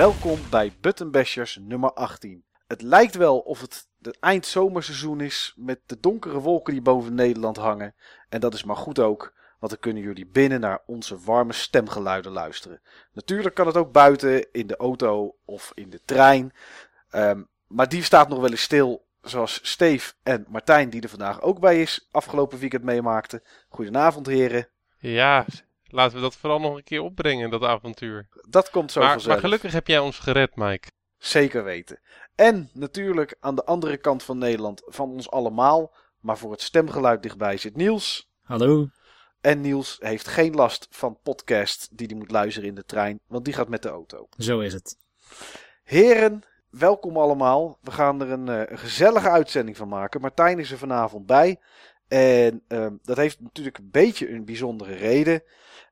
Welkom bij Button Bashers nummer 18. Het lijkt wel of het het eindzomerseizoen is met de donkere wolken die boven Nederland hangen. En dat is maar goed ook, want dan kunnen jullie binnen naar onze warme stemgeluiden luisteren. Natuurlijk kan het ook buiten, in de auto of in de trein. Ehm, maar die staat nog wel eens stil, zoals Steef en Martijn, die er vandaag ook bij is, afgelopen weekend meemaakten. Goedenavond, heren. Ja, laten we dat vooral nog een keer opbrengen, dat avontuur. Dat komt zo Maar, vanzelf. maar gelukkig heb jij ons gered, Mike. Zeker weten. En natuurlijk aan de andere kant van Nederland van ons allemaal, maar voor het stemgeluid dichtbij zit Niels. Hallo. En Niels heeft geen last van podcast die hij moet luisteren in de trein, want die gaat met de auto. Zo is het. Heren, welkom allemaal. We gaan er een, eh, een gezellige uitzending van maken. Martijn is er vanavond bij. En ehm, dat heeft natuurlijk een beetje een bijzondere reden.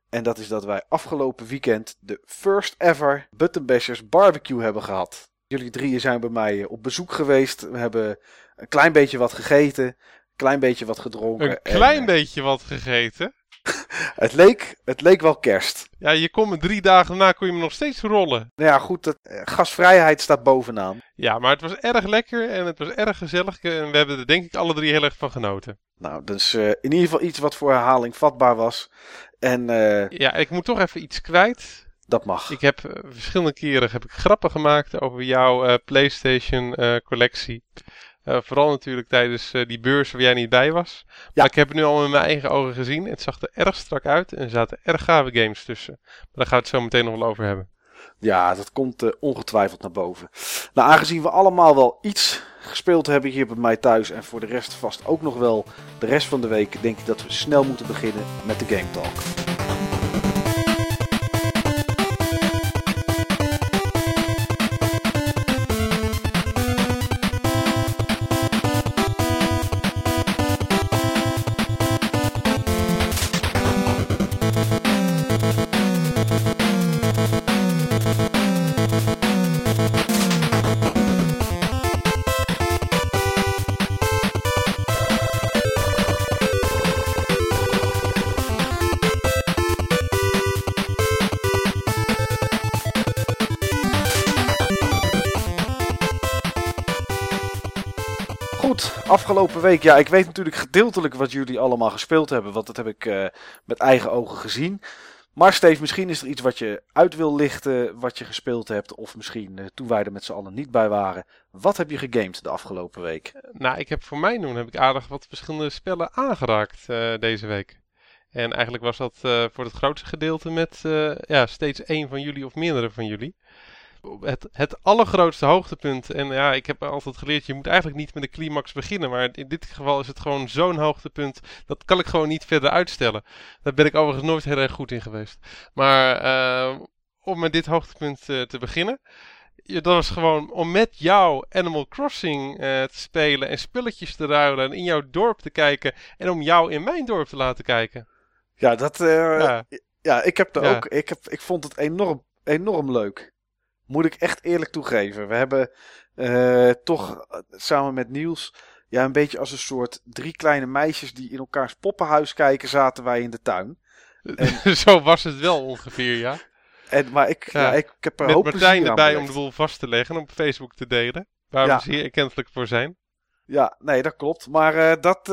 En dat is dat wij afgelopen weekend de first ever Button Bashers barbecue hebben gehad. Jullie drieën zijn bij mij eh, op bezoek geweest. We hebben een klein beetje wat gegeten. Een klein beetje wat gedronken. Een en, klein eh, beetje wat gegeten. Het leek, het leek wel kerst. Ja, je kon me drie dagen daarna kon je me nog steeds rollen. Nou ja, goed, dat, eh, gasvrijheid staat bovenaan. Ja, maar het was erg lekker en het was erg gezellig. En we hebben er denk ik alle drie heel erg van genoten. Nou, dus eh, in ieder geval iets wat voor herhaling vatbaar was. En eh, Ja, ik moet toch even iets kwijt. dat mag. Ik heb verschillende keren heb ik grappen gemaakt over jouw PlayStation collectie. Eh, vooral natuurlijk tijdens eh, die beurs waar jij niet bij was. Maar ik heb het nu al met mijn eigen ogen gezien. Het zag er erg strak uit en er zaten erg gave games tussen. Maar daar gaan we het zo meteen nog wel over hebben. Ja, dat komt eh, ongetwijfeld naar boven. Nou, aangezien we allemaal wel iets gespeeld hebben hier bij mij thuis. En voor de rest vast ook nog wel de rest van de week. Denk ik dat we snel moeten beginnen met de Game Talk. Afgelopen week. Ja, ik weet natuurlijk gedeeltelijk wat jullie allemaal gespeeld hebben. Want dat heb ik eh, met eigen ogen gezien. Maar Steve, misschien is er iets wat je uit wil lichten. Wat je gespeeld hebt. Of misschien eh, toen wij er met z'n allen niet bij waren. Wat heb je gegamed de afgelopen week? Nou, ik heb voor mij doen heb ik aardig wat verschillende spellen aangeraakt eh, deze week. En eigenlijk was dat eh, voor het grootste gedeelte met eh, ja, steeds één van jullie of meerdere van jullie. Het, het allergrootste hoogtepunt, en ja, ik heb altijd geleerd, je moet eigenlijk niet met de climax beginnen, maar in dit geval is het gewoon zo'n hoogtepunt, dat kan ik gewoon niet verder uitstellen. Daar ben ik overigens nooit heel erg goed in geweest. Maar eh, om met dit hoogtepunt eh, te beginnen, ja, dat was gewoon om met jou Animal Crossing eh, te spelen en spulletjes te ruilen en in jouw dorp te kijken en om jou in mijn dorp te laten kijken. Ja, dat. ja. Ja. ik heb er Ja. ook. Ik, heb, ik vond het enorm, enorm leuk. Moet ik echt eerlijk toegeven. We hebben eh, toch eh, samen met Niels. Ja, een beetje als een soort drie kleine meisjes die in elkaars poppenhuis kijken, zaten wij in de tuin. Zo was het wel ongeveer, ja. En, maar ik, ja. Ja. ik, ik heb er Met hoop Martijn erbij om de boel vast te leggen en op Facebook te delen. Waar Ja. we zeer erkentelijk voor zijn. Ja, nee, dat klopt. Maar eh, dat.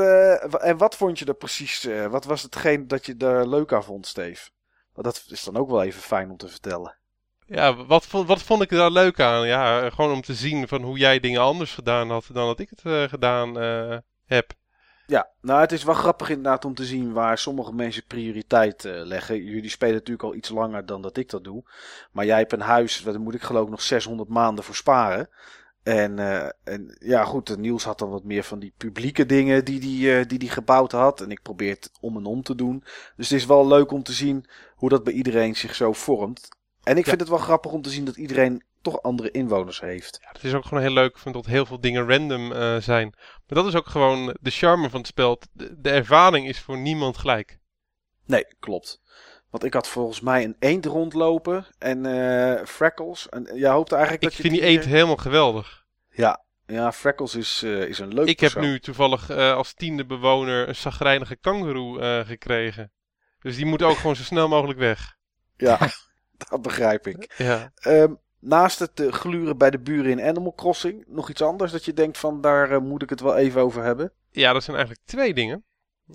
en wat vond je er precies? wat was hetgeen dat je er leuk aan vond, Steve? Want dat is dan ook wel even fijn om te vertellen. Ja, wat, wat vond ik daar leuk aan? Ja, gewoon om te zien van hoe jij dingen anders gedaan had dan dat ik het eh, gedaan eh, heb. Ja, nou, het is wel grappig inderdaad om te zien waar sommige mensen prioriteit eh, leggen. Jullie spelen natuurlijk al iets langer dan dat ik dat doe. Maar jij hebt een huis, daar moet ik geloof ik nog 600 maanden voor sparen. En, en ja, goed, Niels had dan wat meer van die publieke dingen die die, eh, die die gebouwd had. En ik probeer het om en om te doen. Dus het is wel leuk om te zien hoe dat bij iedereen zich zo vormt. En ik Ja. vind het wel grappig om te zien dat iedereen toch andere inwoners heeft. Ja, het is ook gewoon heel leuk dat heel veel dingen random eh, zijn. Maar dat is ook gewoon de charme van het spel. De, de ervaring is voor niemand gelijk. Nee, klopt. Want ik had volgens mij een eend rondlopen en eh Freckles. En jij hoopte eigenlijk Ik dat je vind die eh, eend helemaal geweldig. Ja, ja Freckles is, eh, is een leuk Ik heb nu toevallig eh, als tiende bewoner een zagrijnige kangoeroe eh, gekregen. Dus die moet ook gewoon zo snel mogelijk weg. Ja, dat begrijp ik. Ja. Ehm, naast het uh, gluren bij de buren in Animal Crossing, nog iets anders dat je denkt van daar uh, moet ik het wel even over hebben? Ja, dat zijn eigenlijk twee dingen.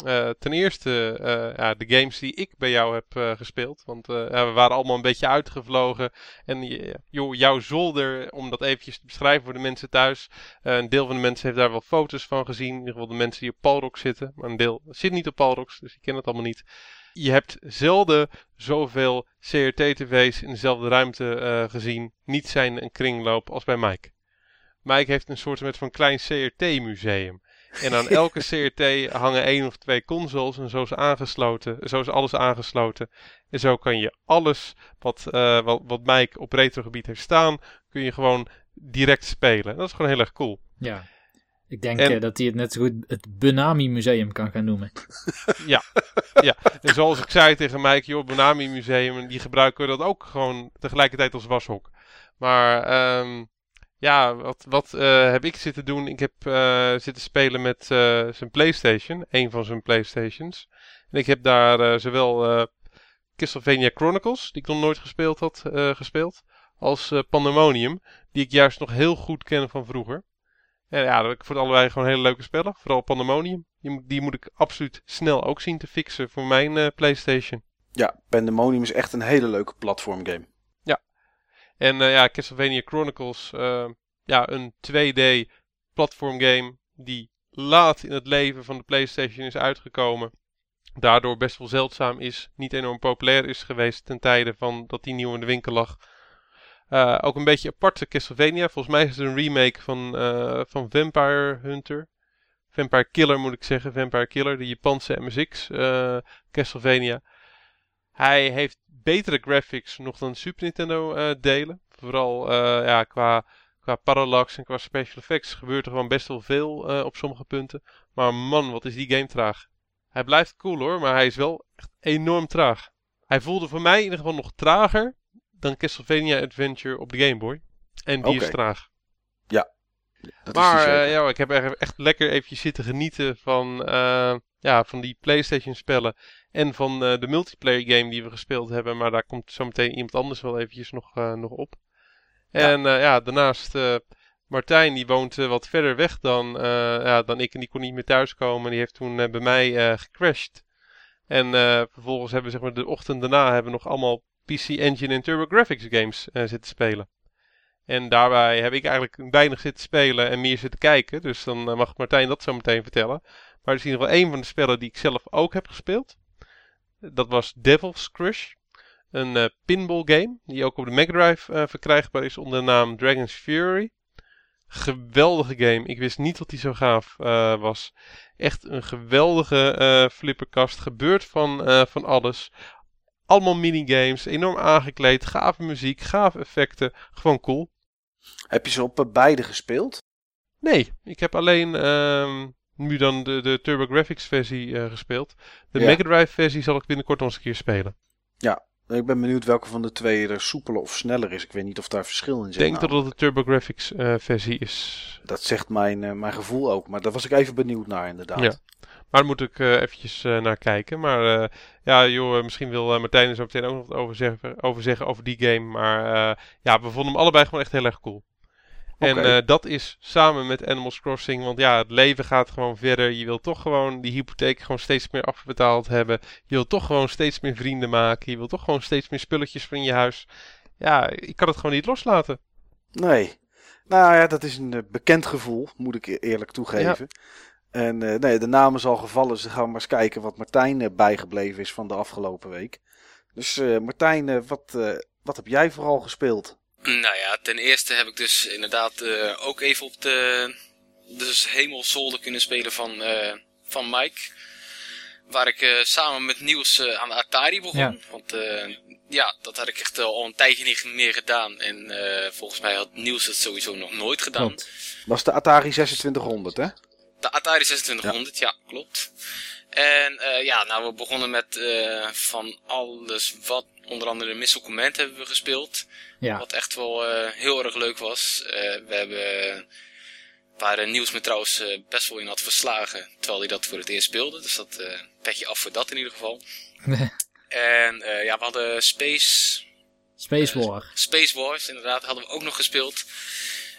Uh, ten eerste ja, de games die ik bij jou heb gespeeld. Want ja, we waren allemaal een beetje uitgevlogen. En joh, jouw zolder, om dat eventjes te beschrijven voor de mensen thuis. een deel van de mensen heeft daar wel foto's van gezien. In ieder geval de mensen die op Palrock zitten. Maar een deel zit niet op Palrocks, dus die kennen het allemaal niet. Je hebt zelden zoveel CRT-tv's in dezelfde ruimte gezien. Niet zijn een kringloop als bij Mike. Mike heeft een soort van klein CRT-museum. En aan elke CRT hangen één of twee consoles en zo is, aangesloten, zo is alles aangesloten. En zo kan je alles wat, uh, wat, wat Mike op retrogebied heeft staan, kun je gewoon direct spelen. Dat is gewoon heel erg cool. Ja, ik denk en, uh, dat hij het net zo goed het Benami Museum kan gaan noemen. ja, ja. En zoals ik zei tegen Mike, joh, Benami Museum, die gebruiken we dat ook gewoon tegelijkertijd als washok. Maar... Um, ja, wat, wat uh, heb ik zitten doen? Ik heb uh, zitten spelen met uh, zijn PlayStation, een van zijn PlayStations. En ik heb daar zowel Castlevania Chronicles, die ik nog nooit gespeeld had, gespeeld, als Pandemonium, die ik juist nog heel goed ken van vroeger. En ja, ik vond allebei gewoon hele leuke spellen, vooral Pandemonium. Die, die moet ik absoluut snel ook zien te fixen voor mijn PlayStation. Ja, Pandemonium is echt een hele leuke platformgame. En uh, ja, Castlevania Chronicles, uh, ja, een 2D platformgame die laat in het leven van de PlayStation is uitgekomen. Daardoor best wel zeldzaam is, niet enorm populair is geweest ten tijde van dat die nieuw in de winkel lag. Uh, ook een beetje aparte Castlevania. Volgens mij is het een remake van, van Vampire Hunter. Vampire Killer moet ik zeggen. Vampire Killer, de Japanse MSX Castlevania. Hij heeft betere graphics nog dan Super Nintendo delen. Vooral ja, qua, qua parallax en qua special effects gebeurt er gewoon best wel veel op sommige punten. Maar man, wat is die game traag. Hij blijft cool hoor, maar hij is wel echt enorm traag. Hij voelde voor mij in ieder geval nog trager dan Castlevania Adventure op de Game Boy. En die okay. is traag. Ja. Dat maar ja, ik heb echt lekker eventjes zitten genieten van, ja, van die PlayStation spellen. En van uh, de multiplayer game die we gespeeld hebben. Maar daar komt zometeen iemand anders wel eventjes nog, nog op. En ja, ja daarnaast Martijn die woont wat verder weg dan, ja, dan ik. En die kon niet meer thuiskomen. Die heeft toen bij mij gecrashed. En vervolgens hebben we zeg maar, de ochtend daarna hebben we nog allemaal PC Engine en TurboGrafx games zitten spelen. En daarbij heb ik eigenlijk weinig zitten spelen en meer zitten kijken. Dus dan mag Martijn dat zo meteen vertellen. Maar het is in ieder geval een van de spellen die ik zelf ook heb gespeeld. Dat was Devil's Crush. Een uh, pinball game die ook op de Mega Drive uh, verkrijgbaar is onder de naam Dragon's Fury. Geweldige game. Ik wist niet dat die zo gaaf uh, was. Echt een geweldige flipperkast. Gebeurt van, van alles. Allemaal minigames. Enorm aangekleed. Gave muziek. Gave effecten. Gewoon cool. Heb je ze op beide gespeeld? Nee, ik heb alleen ehm, nu dan de, de TurboGrafx versie uh, gespeeld. De ja. Mega Drive versie zal ik binnenkort nog eens een keer spelen. Ja, ik ben benieuwd welke van de twee er soepeler of sneller is. Ik weet niet of daar verschil in zit. Ik denk dat het de TurboGrafx uh, versie is. Dat zegt mijn, mijn gevoel ook. Maar daar was ik even benieuwd naar inderdaad. Ja. Maar daar moet ik uh, eventjes naar kijken. Maar ja, joh, misschien wil Martijn er zo meteen ook nog wat over zeggen over, zeggen over die game. Maar ja, we vonden hem allebei gewoon echt heel erg cool. En uh, dat is samen met Animals Crossing, want ja, het leven gaat gewoon verder. Je wilt toch gewoon die hypotheek gewoon steeds meer afbetaald hebben. Je wilt toch gewoon steeds meer vrienden maken. Je wilt toch gewoon steeds meer spulletjes van je huis. Ja, ik kan het gewoon niet loslaten. Nee. Nou ja, dat is een bekend gevoel, moet ik e-, eerlijk toegeven. Ja. En uh, nee, de naam is al gevallen, dus gaan we maar eens kijken wat Martijn bijgebleven is van de afgelopen week. Dus Martijn, wat, wat heb jij vooral gespeeld? Nou ja, ten eerste heb ik dus inderdaad uh, ook even op de dus hemelzolder kunnen spelen van, uh, van Mike. Waar ik uh, samen met Niels aan de Atari begon. Ja. Want ja, dat had ik echt al een tijdje niet meer gedaan. En volgens mij had Niels het sowieso nog nooit gedaan. Klopt. Was de Atari 2600 hè? De Atari 2600, ja, ja klopt. En ja, nou we begonnen met van alles wat onder andere Missile Command hebben we gespeeld. Ja. Wat echt wel uh, heel erg leuk was. We hebben, waar Niels me trouwens best wel in had verslagen. Terwijl hij dat voor het eerst speelde. Dus dat petje af voor dat in ieder geval. en ja, we hadden Space Space War. Space Wars, inderdaad, hadden we ook nog gespeeld.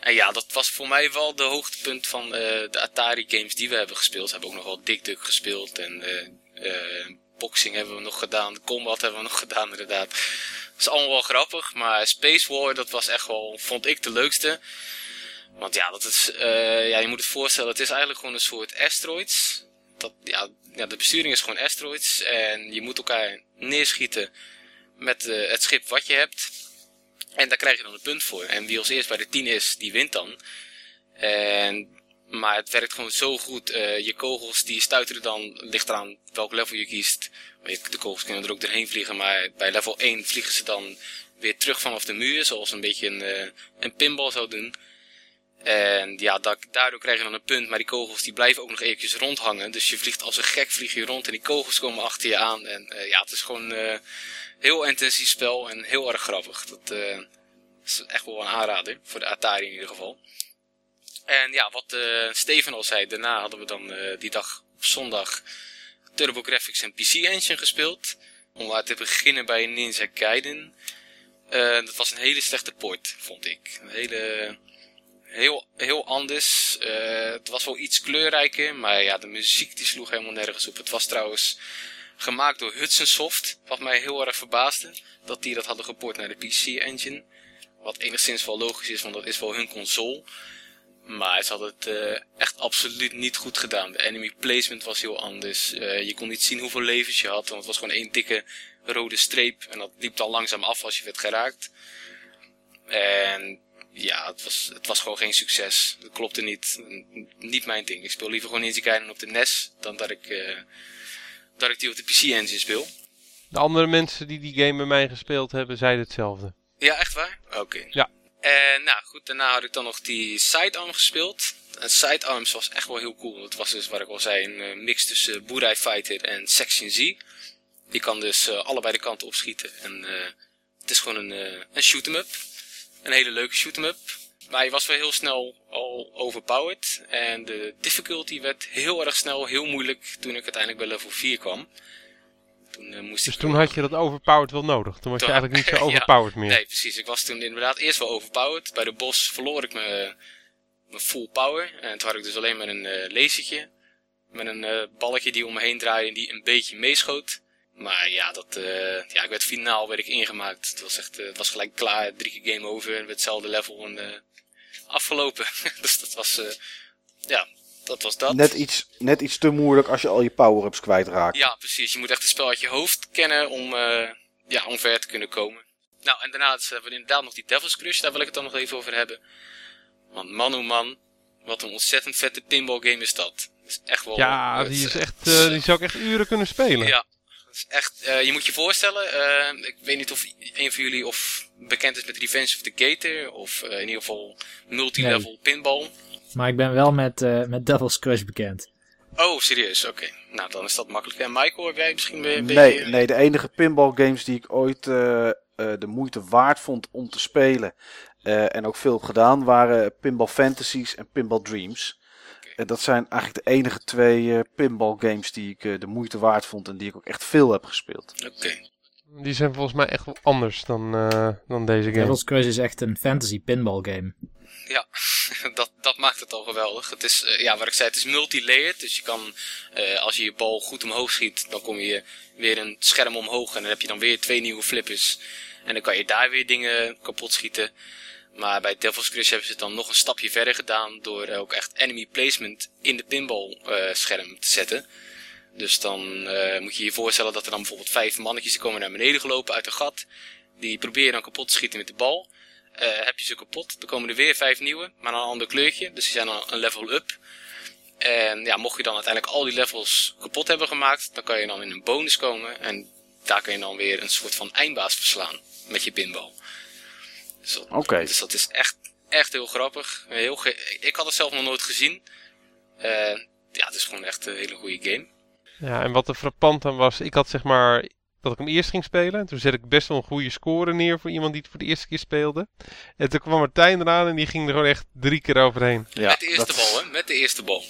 En ja, dat was voor mij wel de hoogtepunt van de Atari games die we hebben gespeeld. We hebben ook nog wel Dick Duck gespeeld en boxing hebben we nog gedaan, combat hebben we nog gedaan inderdaad. Dat is allemaal wel grappig, maar Space War, dat was echt wel, vond ik de leukste. Want ja, dat is, ja, je moet het voorstellen, het is eigenlijk gewoon een soort asteroids. Dat, ja, de besturing is gewoon asteroids en je moet elkaar neerschieten met het schip wat je hebt. En daar krijg je dan een punt voor. En wie als eerst bij de 10 is, die wint dan. En maar het werkt gewoon zo goed. Uh, je kogels die stuiteren dan, ligt eraan welk level je kiest. De kogels kunnen er ook doorheen vliegen, maar bij level 1 vliegen ze dan weer terug vanaf de muur, zoals een beetje een, uh, een pinball zou doen. En ja, daardoor krijg je dan een punt, maar die kogels die blijven ook nog eventjes rondhangen. Dus je vliegt als een gek vlieg je rond en die kogels komen achter je aan. En uh, ja, het is gewoon een heel intensief spel en heel erg grappig. Dat is echt wel een aanrader, voor de Atari in ieder geval. En ja, wat uh, Steven al zei, daarna hadden we dan uh, die dag op zondag TurboGrafx en PC Engine gespeeld. Om maar te beginnen bij Ninja Gaiden. Uh, dat was een hele slechte port, vond ik. Een hele, heel, heel anders. het was wel iets kleurrijker, maar ja, de muziek die sloeg helemaal nergens op. Het was trouwens gemaakt door Hudson Soft, wat mij heel erg verbaasde. Dat die dat hadden geport naar de PC Engine. Wat enigszins wel logisch is, want dat is wel hun console. Maar ze hadden het uh, echt absoluut niet goed gedaan. De enemy placement was heel anders. Uh, je kon niet zien hoeveel levens je had, want het was gewoon één dikke rode streep. En dat liep dan langzaam af als je werd geraakt. En ja, het was, het was gewoon geen succes. Het klopte niet. Niet mijn ding. Ik speel liever gewoon Ninja Gaiden op de NES dan dat ik, uh, dat ik die op de PC Engine speel. De andere mensen die die game bij mij gespeeld hebben, zeiden hetzelfde. Ja, echt waar? Oké. Ja. En nou goed, daarna had ik dan nog die sidearm gespeeld. En sidearms was echt wel heel cool. Het was dus, wat ik al zei, een uh, mix tussen Burai Fighter en Section Z. Die kan dus uh, allebei de kanten opschieten. En uh, het is gewoon een, een shoot-em-up. Een hele leuke shoot-em-up. Maar hij was wel heel snel al overpowered. En de difficulty werd heel erg snel, heel moeilijk toen ik uiteindelijk bij level 4 kwam. Toen, uh, moest dus toen had je dat overpowered wel nodig? Toen was je eigenlijk niet zo overpowered meer? Nee, precies. Ik was toen inderdaad eerst wel overpowered. Bij de bos verloor ik mijn, mijn full power. En toen had ik dus alleen maar een uh, lasertje. Met een uh, balletje die om me heen draaide en die een beetje meeschoot. Maar ja, dat, ja, ik werd finaal werd ik ingemaakt. Het was echt, het was gelijk klaar. Drie keer game over. En hetzelfde level en afgelopen. dus dat was, ja, dat was dat. Net iets, net iets te moeilijk als je al je power-ups kwijtraakt. Ja, precies. Je moet echt het spel uit je hoofd kennen om, uh, ja, om ver te kunnen komen. Nou, en daarna hebben we inderdaad nog die Devil's Crush. Daar wil ik het dan nog even over hebben. Want man oh man, wat een ontzettend vette pinball game is dat. dat is echt wel... Ja, die, is echt, uh, die zou ik echt uren kunnen spelen. Ja, echt, uh, je moet je voorstellen, uh, ik weet niet of een van jullie of bekend is met Revenge of the Gator, of in ieder geval multilevel nee. pinball. Maar ik ben wel met, uh, met Devil's Crush bekend. Oh, serieus? Oké. Nou, dan is dat makkelijk. En Michael, heb jij misschien een beetje... Nee, nee, de enige pinball games die ik ooit uh, uh, de moeite waard vond om te spelen... en ook veel heb gedaan, waren Pinball Fantasies en Pinball Dreams. En dat zijn eigenlijk de enige twee pinball games die ik de moeite waard vond... en die ik ook echt veel heb gespeeld. Oké. Die zijn volgens mij echt wel anders dan, dan deze game. Devil's Crush is echt een fantasy pinball game. Ja, dat, dat maakt het al geweldig. Het is, uh, ja, wat ik zei, het is multi-layered. Dus je kan, uh, als je je bal goed omhoog schiet, dan kom je weer een scherm omhoog. En dan heb je dan weer twee nieuwe flippers. En dan kan je daar weer dingen kapot schieten. Maar bij Devil's Crush hebben ze het dan nog een stapje verder gedaan. Door ook echt enemy placement in de pinball uh, scherm te zetten. Dus dan moet je je voorstellen dat er dan bijvoorbeeld vijf mannetjes komen naar beneden gelopen uit een gat. Die proberen dan kapot te schieten met de bal. Heb je ze kapot. Dan komen er weer vijf nieuwe, maar dan een ander kleurtje. Dus die zijn dan een level up. En ja, mocht je dan uiteindelijk al die levels kapot hebben gemaakt, dan kan je dan in een bonus komen. En daar kan je dan weer een soort van eindbaas verslaan met je pinball. Dus dat, dus dat is echt, echt heel grappig. Heel ge ik had het zelf nog nooit gezien. Uh, ja, het is gewoon echt een hele goede game. Ja, en wat er frappant aan was, ik had zeg maar dat ik hem eerst ging spelen. Toen zet ik best wel een goede score neer voor iemand die het voor de eerste keer speelde. En toen kwam Martijn eraan en die ging er gewoon echt drie keer overheen. Ja, Met de eerste bal, hè? Met de eerste bal.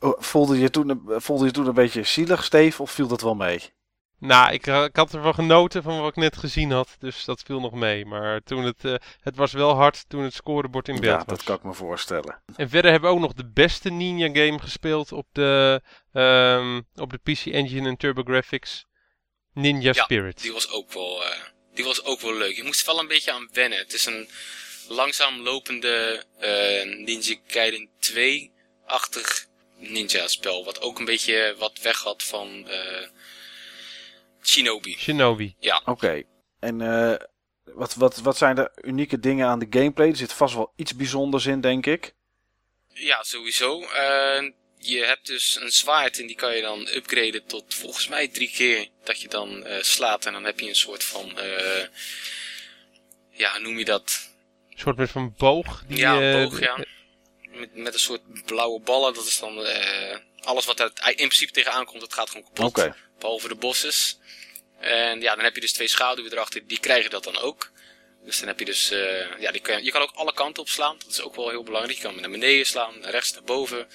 Oh, voelde, je toen, voelde je toen een beetje zielig, Steve, of viel dat wel mee? Nou, ik, ik, had ervan genoten van wat ik net gezien had, dus dat viel nog mee. Maar toen het, uh, het was wel hard toen het scorebord in beeld ja, was. dat kan ik me voorstellen. En verder hebben we ook nog de beste Ninja game gespeeld op de, um, op de PC Engine en TurboGrafx. Ninja ja, Spirit. die was ook wel, uh, die was ook wel leuk. Je moest wel een beetje aan wennen. Het is een langzaam lopende uh, Ninja Gaiden 2-achtig ninja spel. Wat ook een beetje wat weg had van... Shinobi. Shinobi. Ja. Oké. En uh, wat, wat, wat zijn de unieke dingen aan de gameplay? Er zit vast wel iets bijzonders in, denk ik. Ja, sowieso. Uh, je hebt dus een zwaard en die kan je dan upgraden tot volgens mij drie keer dat je dan uh, slaat. En dan heb je een soort van, uh, ja, noem je dat? Een soort van boog? Die, ja, een boog, ja. Met, met een soort blauwe ballen. Dat is dan alles wat er in principe tegenaan komt, dat gaat gewoon kapot. Okay. Behalve de bosses. En ja, dan heb je dus twee schaduwen erachter, die krijgen dat dan ook. Dus dan heb je dus, uh, ja, die kan, je kan ook alle kanten op slaan. Dat is ook wel heel belangrijk. Je kan naar beneden slaan, rechts, naar boven.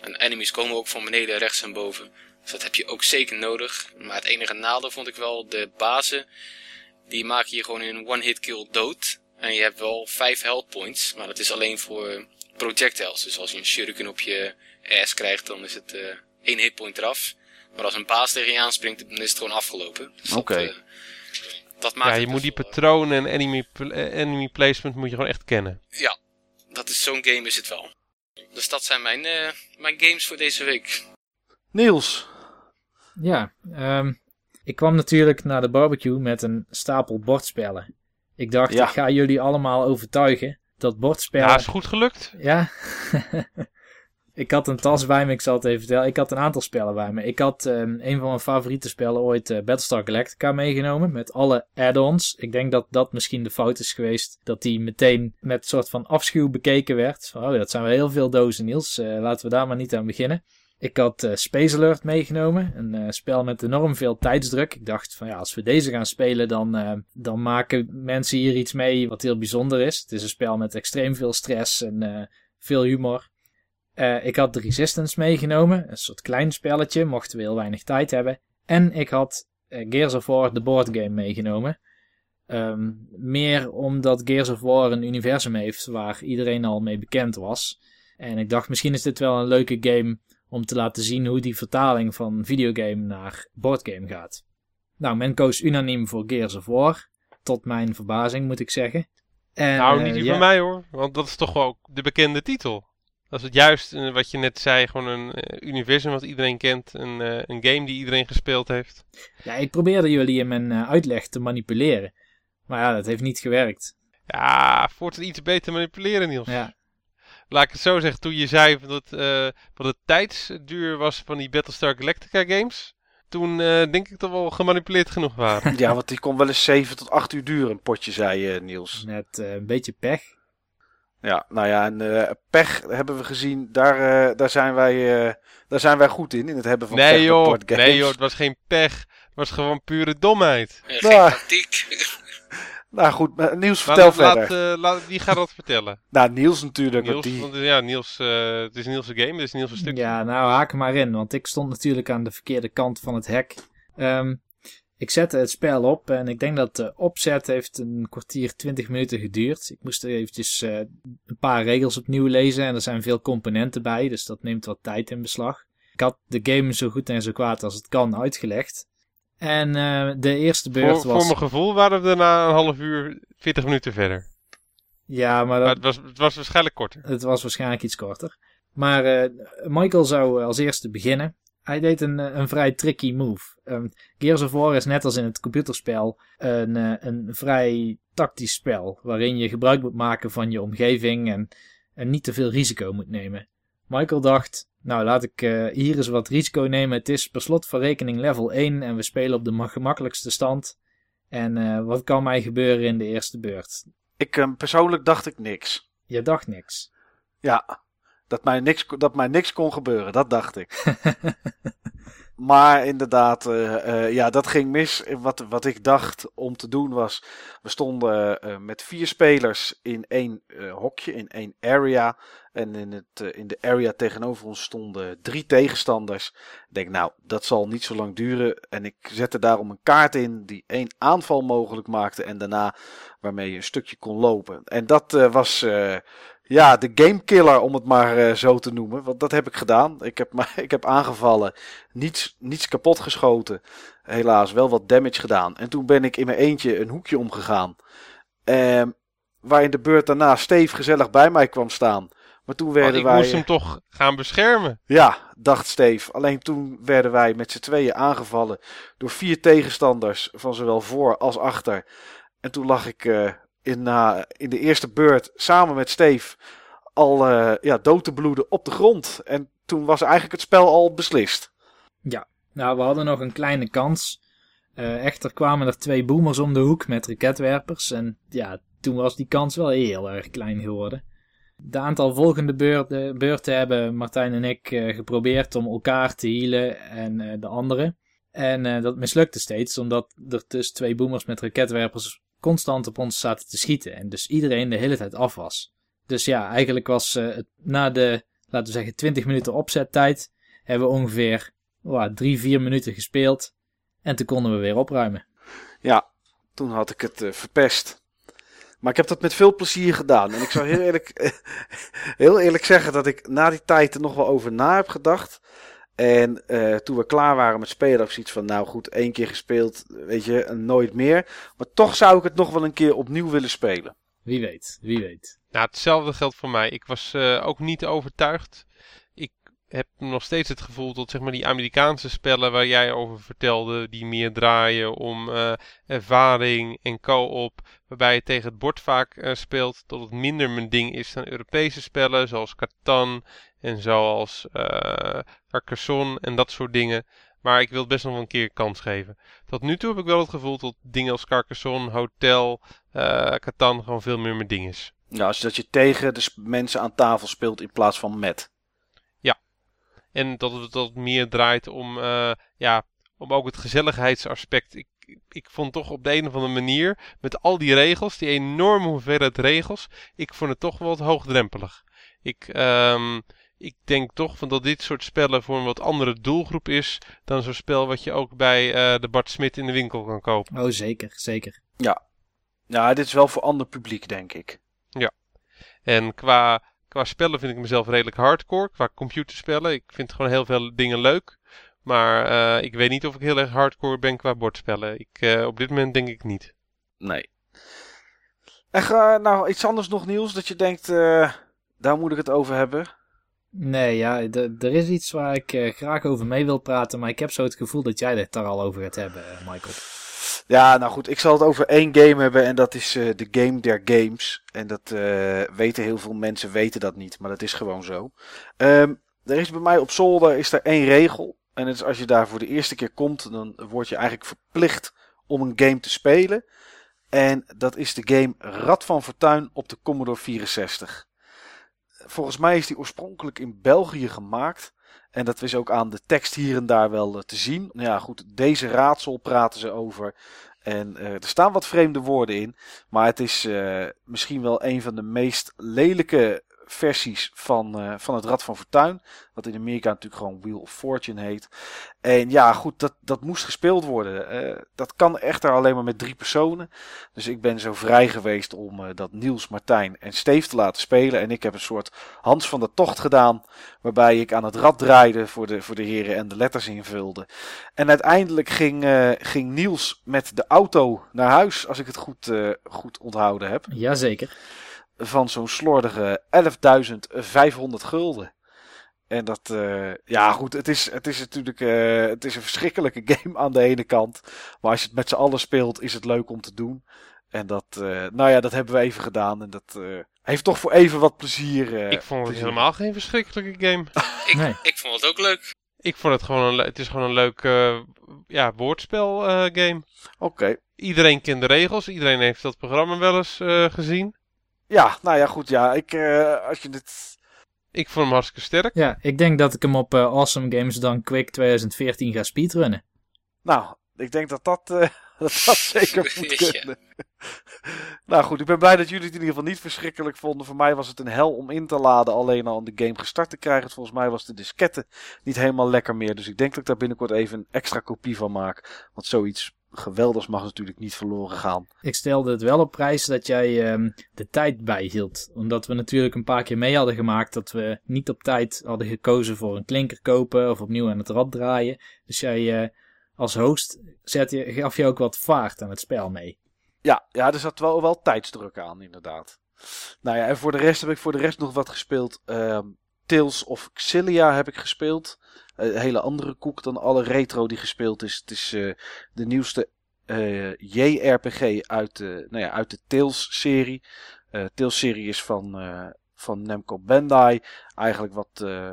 En enemies komen ook van beneden, rechts en boven. Dus dat heb je ook zeker nodig. Maar het enige nadeel vond ik wel, de bazen, die maken je gewoon in one-hit kill dood. En je hebt wel vijf health points, maar dat is alleen voor projectiles. Dus als je een shuriken op je ass krijgt, dan is het uh, één hitpoint eraf. Maar als een baas tegen je aanspringt, dan is het gewoon afgelopen. Dus Oké. Okay. Dat, uh, maakt ja, je moet die patronen en enemy, enemy placement moet je gewoon echt kennen. Ja, dat is zo'n game is het wel. Dus dat zijn mijn, uh, mijn games voor deze week. Niels. Ja, um, ik kwam natuurlijk naar de barbecue met een stapel bordspellen. Ik dacht, ja. ik ga jullie allemaal overtuigen dat bordspellen... Ja, is goed gelukt. Ja. ik had een tas bij me, ik zal het even vertellen. Ik had een aantal spellen bij me. Ik had um, een van mijn favoriete spellen ooit uh, Battlestar Galactica meegenomen. Met alle add-ons. Ik denk dat dat misschien de fout is geweest. Dat die meteen met een soort van afschuw bekeken werd. Oh, dat zijn wel heel veel dozen, Niels. Uh, laten we daar maar niet aan beginnen. Ik had uh, Space Alert meegenomen. Een spel met enorm veel tijdsdruk. Ik dacht van ja, als we deze gaan spelen, dan, dan maken mensen hier iets mee wat heel bijzonder is. Het is een spel met extreem veel stress en veel humor. Uh, ik had de Resistance meegenomen, een soort klein spelletje, mochten we heel weinig tijd hebben. En ik had uh, Gears of War, de boardgame, meegenomen. Um, meer omdat Gears of War een universum heeft waar iedereen al mee bekend was. En ik dacht, misschien is dit wel een leuke game om te laten zien hoe die vertaling van videogame naar boardgame gaat. Nou, men koos unaniem voor Gears of War. Tot mijn verbazing, moet ik zeggen. En, nou, niet die uh, van mij hoor, want dat is toch wel de bekende titel. Dat is het juist eh, wat je net zei, gewoon een uh, universum wat iedereen kent. Een, uh, een game die iedereen gespeeld heeft. Ja, ik probeerde jullie in mijn uitleg te manipuleren. Maar ja, dat heeft niet gewerkt. Ja, het iets beter manipuleren, Niels. Ja. Laat ik het zo zeggen, toen je zei dat, wat het tijdsduur was van die Battlestar Galactica games. Toen denk ik dat we al gemanipuleerd genoeg waren. ja, want die kon wel eens 7 tot 8 uur duren, een potje, zei Niels. Met een beetje pech. Ja, nou ja, en uh, pech hebben we gezien, daar, uh, daar, zijn wij, uh, daar zijn wij goed in, in het hebben van nee, pech joh, Nee joh, het was geen pech, het was gewoon pure domheid. nou, nou goed, Niels, vertel verder. Laat, laat, wie gaat dat vertellen? nou, Niels natuurlijk. Niels, die... want, ja, Niels, het is Niels' game, het is Niels' stuk. Ja, nou haak maar in, want ik stond natuurlijk aan de verkeerde kant van het hek. Um, ik zette het spel op en ik denk dat de opzet heeft een kwartier, twintig minuten geduurd. Ik moest er eventjes uh, een paar regels opnieuw lezen en er zijn veel componenten bij, dus dat neemt wat tijd in beslag. Ik had de game zo goed en zo kwaad als het kan uitgelegd. En uh, de eerste beurt voor, was... Voor mijn gevoel waren we na een half uur, 40 minuten verder. Ja, maar... Dat... maar het, was, het was waarschijnlijk korter. Het was waarschijnlijk iets korter. Maar uh, Michael zou als eerste beginnen hij deed een, eh, een vrij tricky move. Um, Gears of War is net als in het computerspel een, uh, een vrij tactisch spel. Waarin je gebruik moet maken van je omgeving en, en niet te veel risico moet nemen. Michael dacht, nou laat ik uh, hier eens wat risico nemen. Het is per slot van rekening level 1 en we spelen op de gemakkelijkste stand. En uh, wat kan mij gebeuren in de eerste beurt? Ik um, persoonlijk dacht ik niks. Je dacht niks? Ja, dat mij niks, dat mij niks kon gebeuren, dat dacht ik. Maar inderdaad, ja, dat ging mis. Wat, wat ik dacht om te doen was, we stonden met vier spelers in één hokje, in één area. En in, het, in de area tegenover ons stonden drie tegenstanders. Ik denk, nou, dat zal niet zo lang duren. En ik zette daarom een kaart in die één aanval mogelijk maakte. En daarna waarmee je een stukje kon lopen. En dat was ja, de gamekiller om het maar uh, zo te noemen. Want dat heb ik gedaan. Ik heb, maar, ik heb aangevallen. Niets, niets kapot geschoten. Helaas wel wat damage gedaan. En toen ben ik in mijn eentje een hoekje omgegaan. Uh, waar in de beurt daarna Steve gezellig bij mij kwam staan. Maar toen werden oh, ik wij. Ik moest hem toch gaan beschermen. Ja, dacht Steve. Alleen toen werden wij met z'n tweeën aangevallen door vier tegenstanders van zowel voor als achter. En toen lag ik uh, in, uh, in de eerste beurt samen met Steve al uh, ja, dood te bloeden op de grond. En toen was eigenlijk het spel al beslist. Ja, nou we hadden nog een kleine kans. Uh, echter kwamen er twee boomers om de hoek met raketwerpers. En ja, toen was die kans wel heel erg klein geworden. De aantal volgende beurten, hebben Martijn en ik geprobeerd om elkaar te healen en de anderen. En dat mislukte steeds, omdat er tussen twee boomers met raketwerpers constant op ons zaten te schieten. En dus iedereen de hele tijd af was. Dus ja, eigenlijk was uh, het na de, laten we zeggen, 20 minuten opzettijd, hebben we ongeveer wow, 3, 4 minuten gespeeld. En toen konden we weer opruimen. Ja, toen had ik het uh, verpest. Maar ik heb dat met veel plezier gedaan. En ik zou heel eerlijk, heel eerlijk zeggen dat ik na die tijd er nog wel over na heb gedacht. En uh, toen we klaar waren met spelen, of zoiets van, nou goed, één keer gespeeld, weet je, nooit meer. Maar toch zou ik het nog wel een keer opnieuw willen spelen. Wie weet, wie weet. Nou, hetzelfde geldt voor mij. Ik was uh, ook niet overtuigd. Ik heb nog steeds het gevoel dat zeg maar, die Amerikaanse spellen waar jij over vertelde, die meer draaien om uh, ervaring en co-op, waarbij je tegen het bord vaak uh, speelt, dat het minder mijn ding is dan Europese spellen, zoals Catan en zoals uh, Carcassonne en dat soort dingen. Maar ik wil het best nog wel een keer een kans geven. Tot nu toe heb ik wel het gevoel dat dingen als Carcassonne, Hotel, uh, Catan gewoon veel meer mijn ding is. Ja, als dat je tegen de mensen aan tafel speelt in plaats van met. Ja. En dat het, dat meer draait om, uh, ja, om ook het gezelligheidsaspect. Ik, ik vond toch op de een of andere manier, met al die regels, die enorme hoeveelheid regels, ik vond het toch wel wat hoogdrempelig. Ik, um, ik denk toch van dat dit soort spellen voor een wat andere doelgroep is dan zo'n spel wat je ook bij uh, de Bart Smit in de winkel kan kopen. Oh, zeker, zeker. Ja. Ja, dit is wel voor ander publiek, denk ik. Ja. En qua, qua spellen vind ik mezelf redelijk hardcore. Qua computerspellen. Ik vind gewoon heel veel dingen leuk. Maar uh, ik weet niet of ik heel erg hardcore ben qua bordspellen. Ik, uh, op dit moment denk ik niet. Nee. En uh, nou, iets anders nog nieuws dat je denkt, daar moet ik het over hebben. Nee, ja, er is iets waar ik uh, graag over mee wil praten, maar ik heb zo het gevoel dat jij het daar al over gaat hebben, uh, Michael. Ja, nou goed, ik zal het over één game hebben en dat is uh, de Game der Games. En dat weten heel veel mensen, weten dat niet, maar dat is gewoon zo. Um, er is bij mij op zolder is er één regel. En dat is als je daar voor de eerste keer komt, dan word je eigenlijk verplicht om een game te spelen. En dat is de game Rad van Fortuin op de Commodore 64 volgens mij is die oorspronkelijk in België gemaakt. En dat is ook aan de tekst hier en daar wel te zien. Nou ja, goed, deze raadsel praten ze over. En uh, er staan wat vreemde woorden in. Maar het is uh, misschien wel een van de meest lelijke versies van, uh, van het Rad van Fortuin. Wat in Amerika natuurlijk gewoon Wheel of Fortune heet. En ja, goed, dat, dat moest gespeeld worden. Uh, dat kan echter alleen maar met drie personen. Dus ik ben zo vrij geweest om uh, dat Niels, Martijn en Steve te laten spelen. En ik heb een soort Hans van de Tocht gedaan. Waarbij ik aan het rad draaide voor de, voor de heren en de letters invulde. En uiteindelijk ging, ging Niels met de auto naar huis. Als ik het goed, goed onthouden heb. Jazeker van zo'n slordige 11.500 gulden. En dat, uh, ja goed, het is, het is natuurlijk uh, het is een verschrikkelijke game aan de ene kant. Maar als je het met z'n allen speelt, is het leuk om te doen. En dat, uh, nou ja, dat hebben we even gedaan. En dat heeft toch voor even wat plezier. ik vond het plezier. helemaal geen verschrikkelijke game. ik, nee. ik vond het ook leuk. Ik vond het gewoon een, het is gewoon een leuk ja, woordspel game. Oké. Okay. Iedereen kent de regels. Iedereen heeft dat programma wel eens gezien. Ja, nou ja, goed. Ja, ik, uh, als je dit. Ik vond hem hartstikke sterk. Ja, ik denk dat ik hem op uh, Awesome Games dan Quick 2014 ga speedrunnen. Nou, ik denk dat dat, uh, dat, dat zeker moet kunnen. nou goed, ik ben blij dat jullie het in ieder geval niet verschrikkelijk vonden. Voor mij was het een hel om in te laden, alleen al om de game gestart te krijgen. Volgens mij was de diskette niet helemaal lekker meer. Dus ik denk dat ik daar binnenkort even een extra kopie van maak. Want zoiets geweldigs mag natuurlijk niet verloren gaan. Ik stelde het wel op prijs dat jij um, de tijd bijhield. Omdat we natuurlijk een paar keer mee hadden gemaakt dat we niet op tijd hadden gekozen voor een klinker kopen of opnieuw aan het rad draaien. Dus jij uh, als host zet je, gaf je ook wat vaart aan het spel mee. Ja, ja er zat wel, wel tijdsdruk aan inderdaad. Nou ja, en voor de rest heb ik voor de rest nog wat gespeeld. Uh, Tales of Xillia heb ik gespeeld. Een hele andere koek dan alle retro die gespeeld is. Het is uh, de nieuwste uh, JRPG uit de, nou ja, uit de Tales-serie. Tales-serie is van, van Namco Bandai. Eigenlijk wat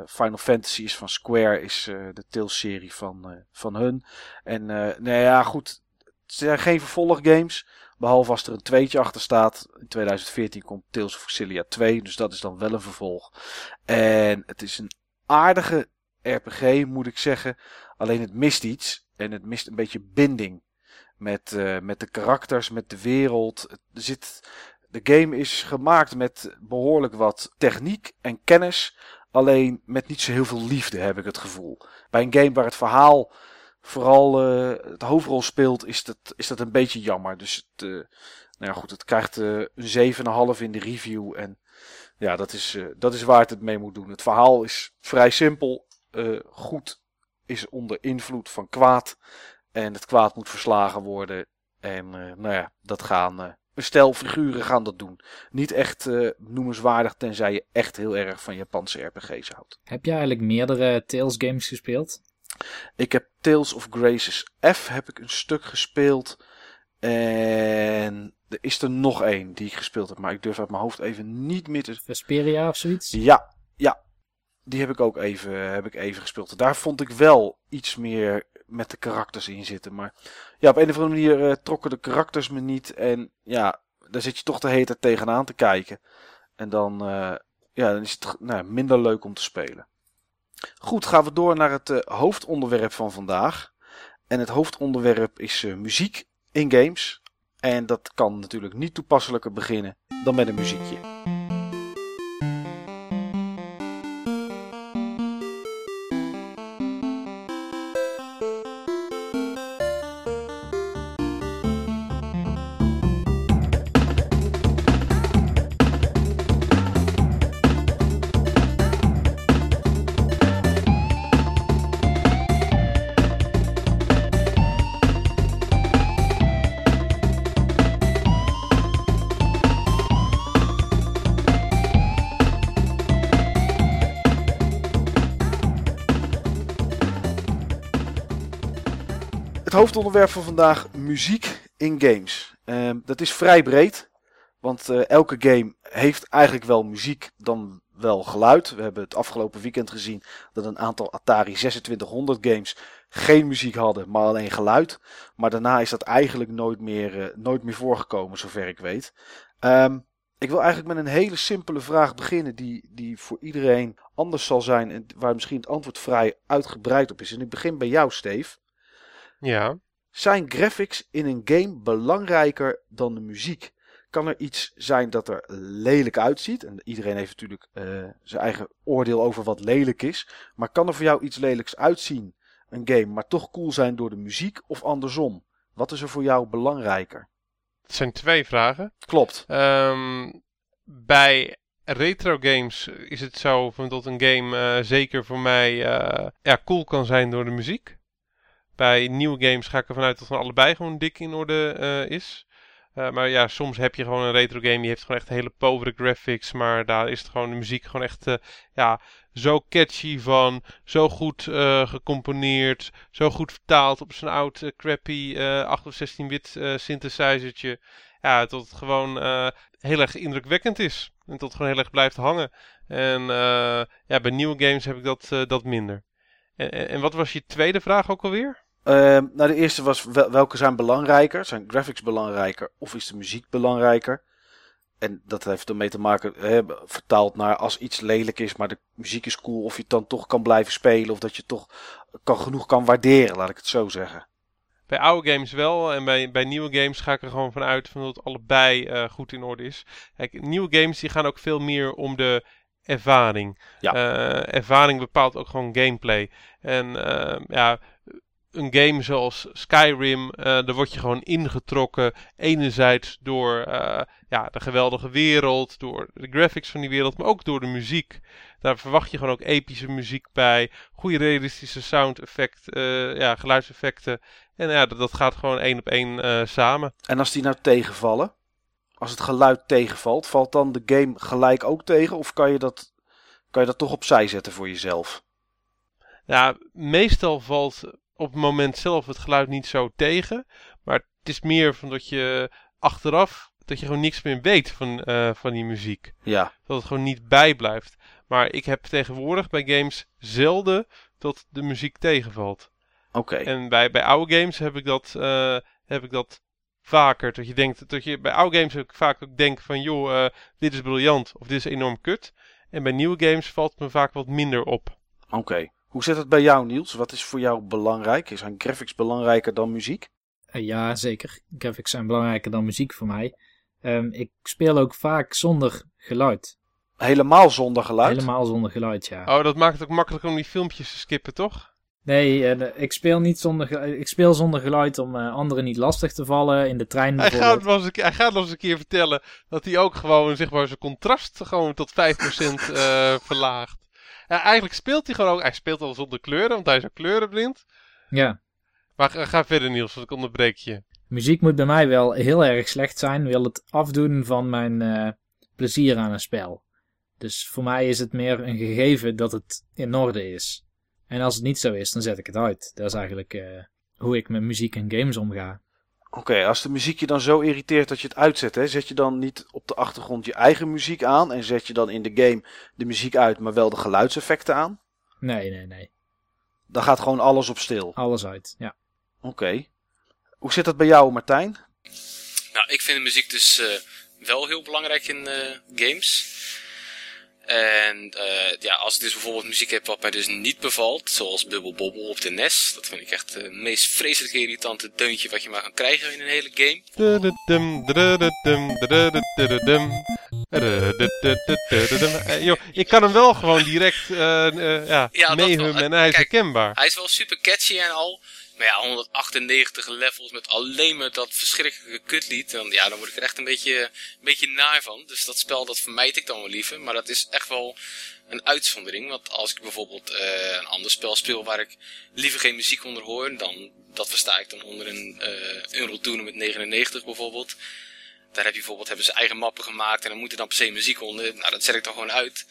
Final Fantasy is van Square, is de Tales-serie van, van hun. En nou ja, goed. Het zijn geen vervolggames. Behalve als er een tweetje achter staat. In 2014 komt Tales of Xillia 2. Dus dat is dan wel een vervolg. En het is een aardige RPG, moet ik zeggen. Alleen het mist iets. En het mist een beetje binding. Met, uh, met de karakters, met de wereld. Er zit, de game is gemaakt met behoorlijk wat techniek en kennis. Alleen met niet zo heel veel liefde, heb ik het gevoel. Bij een game waar het verhaal vooral uh, het hoofdrol speelt, is dat, is dat een beetje jammer. Dus het, uh, nou ja, goed, het krijgt uh, een 7,5 in de review. En ja, dat is, dat is waar het het mee moet doen. Het verhaal is vrij simpel. goed is onder invloed van kwaad. En het kwaad moet verslagen worden. En nou ja, dat gaan een stel figuren gaan dat doen. Niet echt noemenswaardig, tenzij je echt heel erg van Japanse RPG's houdt. Heb je eigenlijk meerdere Tales games gespeeld? Ik heb Tales of Graces F heb ik een stuk gespeeld. En er is er nog één die ik gespeeld heb, maar ik durf uit mijn hoofd even niet meer te... Vesperia of zoiets? Ja, ja. Die heb ik ook even, heb ik even gespeeld. Daar vond ik wel iets meer met de karakters in zitten. Maar ja, op een of andere manier uh, trokken de karakters me niet. En ja, daar zit je toch de hele tijd tegenaan te kijken. En dan, uh, ja, dan is het nou, minder leuk om te spelen. Goed, gaan we door naar het uh, hoofdonderwerp van vandaag. En het hoofdonderwerp is uh, muziek in games. En dat kan natuurlijk niet toepasselijker beginnen dan met een muziekje. Hoofdonderwerp van vandaag: muziek in games. Uh, dat is vrij breed, want uh, elke game heeft eigenlijk wel muziek, dan wel geluid. We hebben het afgelopen weekend gezien dat een aantal Atari 2600 games geen muziek hadden, maar alleen geluid. Maar daarna is dat eigenlijk nooit meer, uh, nooit meer voorgekomen, zover ik weet. Um, ik wil eigenlijk met een hele simpele vraag beginnen, die, die voor iedereen anders zal zijn en waar misschien het antwoord vrij uitgebreid op is. En ik begin bij jou, Steve. Ja. Zijn graphics in een game belangrijker dan de muziek? Kan er iets zijn dat er lelijk uitziet? En iedereen heeft natuurlijk uh, zijn eigen oordeel over wat lelijk is. Maar kan er voor jou iets lelijks uitzien, een game, maar toch cool zijn door de muziek of andersom? Wat is er voor jou belangrijker? Het zijn twee vragen. Klopt. Um, bij retro games is het zo dat een game uh, zeker voor mij uh, ja, cool kan zijn door de muziek. Bij nieuwe games ga ik ervan uit dat van allebei gewoon dik in orde uh, is. Uh, maar ja, soms heb je gewoon een retro game die heeft gewoon echt hele povere graphics. Maar daar is het gewoon de muziek gewoon echt uh, ja, zo catchy van. Zo goed gecomponeerd. Zo goed vertaald op zijn oud crappy 8 of 16 bit synthesizertje. Ja, tot het gewoon heel erg indrukwekkend is. En tot het gewoon heel erg blijft hangen. En ja, bij nieuwe games heb ik dat, dat minder. En, en wat was je tweede vraag ook alweer? Uh, nou, de eerste was welke zijn belangrijker? Zijn graphics belangrijker of is de muziek belangrijker? En dat heeft ermee te maken, hè, vertaald naar als iets lelijk is, maar de muziek is cool, of je het dan toch kan blijven spelen, of dat je het toch kan, genoeg kan waarderen, laat ik het zo zeggen. Bij oude games wel, en bij, bij nieuwe games ga ik er gewoon vanuit van dat allebei uh, goed in orde is. Kijk, nieuwe games die gaan ook veel meer om de ervaring. Ja. Uh, ervaring bepaalt ook gewoon gameplay. En uh, ja, een game zoals Skyrim, uh, daar word je gewoon ingetrokken. Enerzijds door uh, ja, de geweldige wereld, door de graphics van die wereld, maar ook door de muziek. Daar verwacht je gewoon ook epische muziek bij. Goede realistische sound effect, uh, ja, geluidseffecten. En ja, dat, dat gaat gewoon één op één samen. En als die nou tegenvallen? Als het geluid tegenvalt, valt dan de game gelijk ook tegen? Of kan je dat, kan je dat toch opzij zetten voor jezelf? Ja, meestal valt op het moment zelf het geluid niet zo tegen. Maar het is meer van dat je achteraf dat je gewoon niks meer weet van, uh, van die muziek. Ja. Dat het gewoon niet bijblijft. Maar ik heb tegenwoordig bij games zelden dat de muziek tegenvalt. Oké. En bij, bij oude games heb ik dat, uh, heb ik dat vaker. Dat je denkt, dat je bij oude games heb ik vaak ook denk van joh, uh, dit is briljant of dit is enorm kut. En bij nieuwe games valt het me vaak wat minder op. Oké. Hoe zit het bij jou, Niels? Wat is voor jou belangrijk? Zijn graphics belangrijker dan muziek? Uh, ja, zeker. Graphics zijn belangrijker dan muziek voor mij. Um, ik speel ook vaak zonder geluid. Helemaal zonder geluid? Helemaal zonder geluid, ja. Oh, dat maakt het ook makkelijk om die filmpjes te skippen, toch? Nee, uh, ik speel niet zonder geluid. Ik speel zonder geluid om uh, anderen niet lastig te vallen in de trein. Hij gaat, wel eens een, hij gaat nog eens een keer vertellen dat hij ook gewoon zeg maar, zijn contrast gewoon tot 5% uh, verlaagt. Ja, eigenlijk speelt hij gewoon ook. Hij speelt al zonder kleuren, want hij is ook kleurenblind. Ja. Maar ga verder, Niels, want ik onderbreek je. Muziek moet bij mij wel heel erg slecht zijn. Wil het afdoen van mijn uh, plezier aan een spel. Dus voor mij is het meer een gegeven dat het in orde is. En als het niet zo is, dan zet ik het uit. Dat is eigenlijk uh, hoe ik met muziek en games omga. Oké, als de muziek je dan zo irriteert dat je het uitzet, hè, zet je dan niet op de achtergrond je eigen muziek aan en zet je dan in de game de muziek uit, maar wel de geluidseffecten aan? Nee, nee, nee. Dan gaat gewoon alles op stil? Alles uit, ja. Oké. Hoe zit dat bij jou, Martijn? Nou, ik vind de muziek dus uh, wel heel belangrijk in uh, games. En uh, ja, als ik dus bijvoorbeeld muziek heb wat mij dus niet bevalt, zoals Bubble Bobble op de NES, dat vind ik echt het meest vreselijk irritante deuntje wat je maar kan krijgen in een hele game. Yo, ik kan hem wel gewoon direct uh, ja, ja en hij is herkenbaar. Hij is wel super catchy en al, maar ja, 198 levels met alleen maar dat verschrikkelijke kutlied. Dan, ja, dan word ik er echt een beetje, een beetje naar van. Dus dat spel, dat vermijd ik dan wel liever. Maar dat is echt wel een uitzondering. Want als ik bijvoorbeeld uh, een ander spel speel waar ik liever geen muziek onder hoor. Dan, dat versta ik dan onder een uh, Unreal Tournament 99 bijvoorbeeld. Daar heb je bijvoorbeeld, hebben ze eigen mappen gemaakt. En dan moet er dan per se muziek onder. Nou, dat zet ik dan gewoon uit.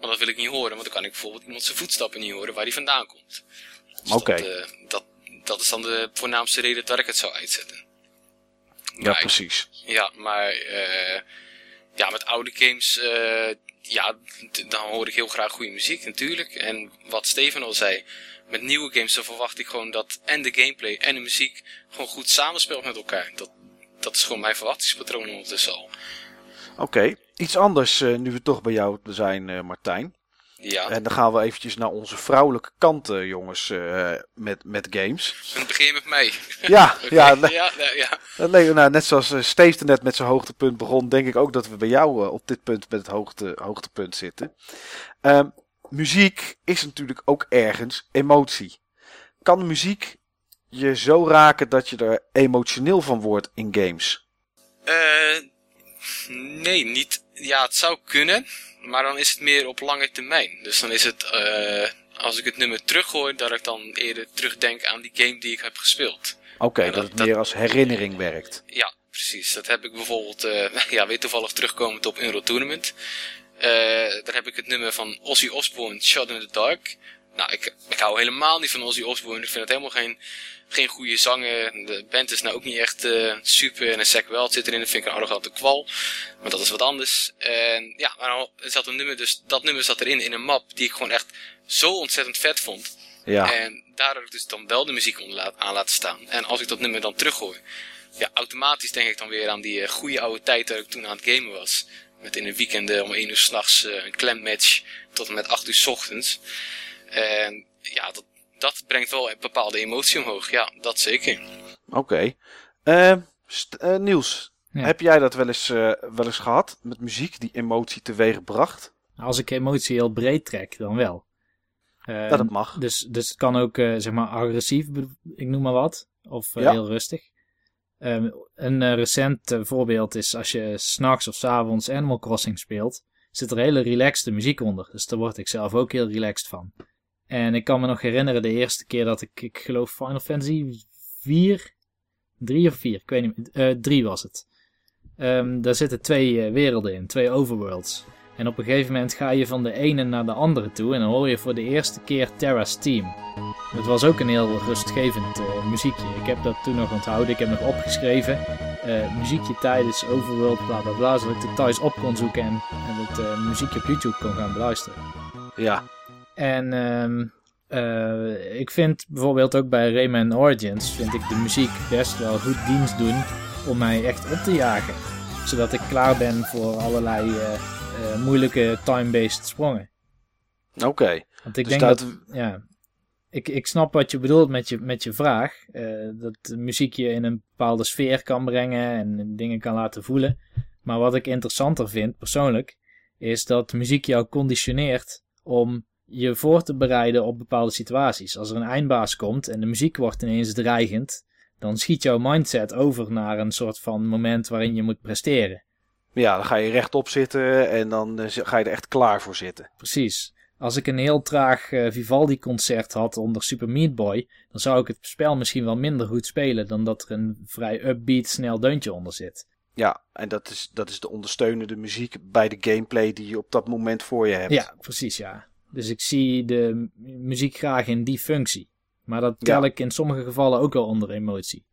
Maar dat wil ik niet horen. Want dan kan ik bijvoorbeeld iemand zijn voetstappen niet horen waar die vandaan komt. Dus Oké. Okay. Dat, uh, dat, dat is dan de voornaamste reden dat ik het zou uitzetten. Maar ja, precies. Ik, ja, maar uh, ja, met oude games, uh, ja, dan hoor ik heel graag goede muziek natuurlijk. En wat Steven al zei, met nieuwe games dan verwacht ik gewoon dat en de gameplay en de muziek gewoon goed samenspeelt met elkaar. Dat, dat is gewoon mijn verwachtingspatroon ondertussen al. Oké, okay. iets anders uh, nu we toch bij jou zijn, Martijn. Ja. En dan gaan we eventjes naar onze vrouwelijke kanten, jongens, uh, met, met games. Dan begin je met mij. Ja, okay. ja, ja, ja. Nee, nou, net zoals uh, Steve net met zijn hoogtepunt begon, denk ik ook dat we bij jou uh, op dit punt met het hoogte, hoogtepunt zitten. Uh, muziek is natuurlijk ook ergens emotie. Kan muziek je zo raken dat je er emotioneel van wordt in games? Nee, niet. Ja, het zou kunnen. Maar dan is het meer op lange termijn. Dus dan is het, uh, als ik het nummer teruggooi, dat ik dan eerder terugdenk aan die game die ik heb gespeeld. Oké, okay, dat, dat, het meer als herinnering werkt. Ja, precies. Dat heb ik bijvoorbeeld, uh, ja, weer toevallig terugkomend op Euro Tournament. Uh, daar heb ik het nummer van Ozzy Osbourne, Shot in the Dark. Nou, ik, ik hou helemaal niet van Ozzy Osbourne. Ik vind het helemaal geen, geen goede zanger. De band is nou ook niet echt uh, super. En een Zack Weld zit erin. Dat vind ik een arrogante kwal. Maar dat is wat anders. En ja, maar dan zat een nummer, dus dat nummer zat erin in een map die ik gewoon echt zo ontzettend vet vond. Ja. En daar heb ik dus dan wel de muziek aan laten staan. En als ik dat nummer dan teruggooi, ja, automatisch denk ik dan weer aan die goede oude tijd dat ik toen aan het gamen was. Met in een weekend om 1 uur s'nachts uh, een klемmatch tot en met 8 uur s ochtends. En ja, dat, dat brengt wel een bepaalde emotie omhoog. Ja, dat zeker. Oké. Okay. Uh, Niels, heb jij dat wel eens, uh, wel eens gehad met muziek die emotie teweeg bracht? Als ik emotie heel breed trek, dan wel. Uh, dat mag. Dus, dus het kan ook zeg maar agressief, ik noem maar wat. Of heel rustig. Ehm, een recent voorbeeld is als je s'nachts of s avonds Animal Crossing speelt, zit er hele relaxte muziek onder. Dus daar word ik zelf ook heel relaxed van. En ik kan me nog herinneren de eerste keer dat ik, ik geloof Final Fantasy 4, 3 of 4, ik weet niet meer, uh, 3 was het. Um, daar zitten twee uh, werelden in, twee overworlds. En op een gegeven moment ga je van de ene naar de andere toe en dan hoor je voor de eerste keer Terra's Team. Het was ook een heel rustgevend uh, muziekje. Ik heb dat toen nog onthouden, ik heb nog opgeschreven. Muziekje tijdens Overworld, bla bla bla, zodat ik thuis op kon zoeken en, en het muziekje op YouTube kon gaan beluisteren. Ja, en um, uh, ik vind bijvoorbeeld ook bij Rayman Origins vind ik de muziek best wel goed dienst doen om mij echt op te jagen. Zodat ik klaar ben voor allerlei uh, uh, moeilijke time-based sprongen. Oké. Okay. Want ik dus denk dat... ja, ik, ik snap wat je bedoelt met je, met je vraag. dat de muziek je in een bepaalde sfeer kan brengen en dingen kan laten voelen. Maar wat ik interessanter vind, persoonlijk, is dat muziek jou conditioneert om je voor te bereiden op bepaalde situaties. Als er een eindbaas komt en de muziek wordt ineens dreigend, dan schiet jouw mindset over naar een soort van moment waarin je moet presteren. Ja, dan ga je rechtop zitten en dan eh, ga je er echt klaar voor zitten. Precies. Als ik een heel traag uh, Vivaldi-concert had onder Super Meat Boy, dan zou ik het spel misschien wel minder goed spelen dan dat er een vrij upbeat, snel deuntje onder zit. Ja, en dat is, dat is de ondersteunende muziek bij de gameplay die je op dat moment voor je hebt. Ja, precies, ja. Dus ik zie de muziek graag in die functie. Maar dat tel ik in sommige gevallen ook wel onder emotie.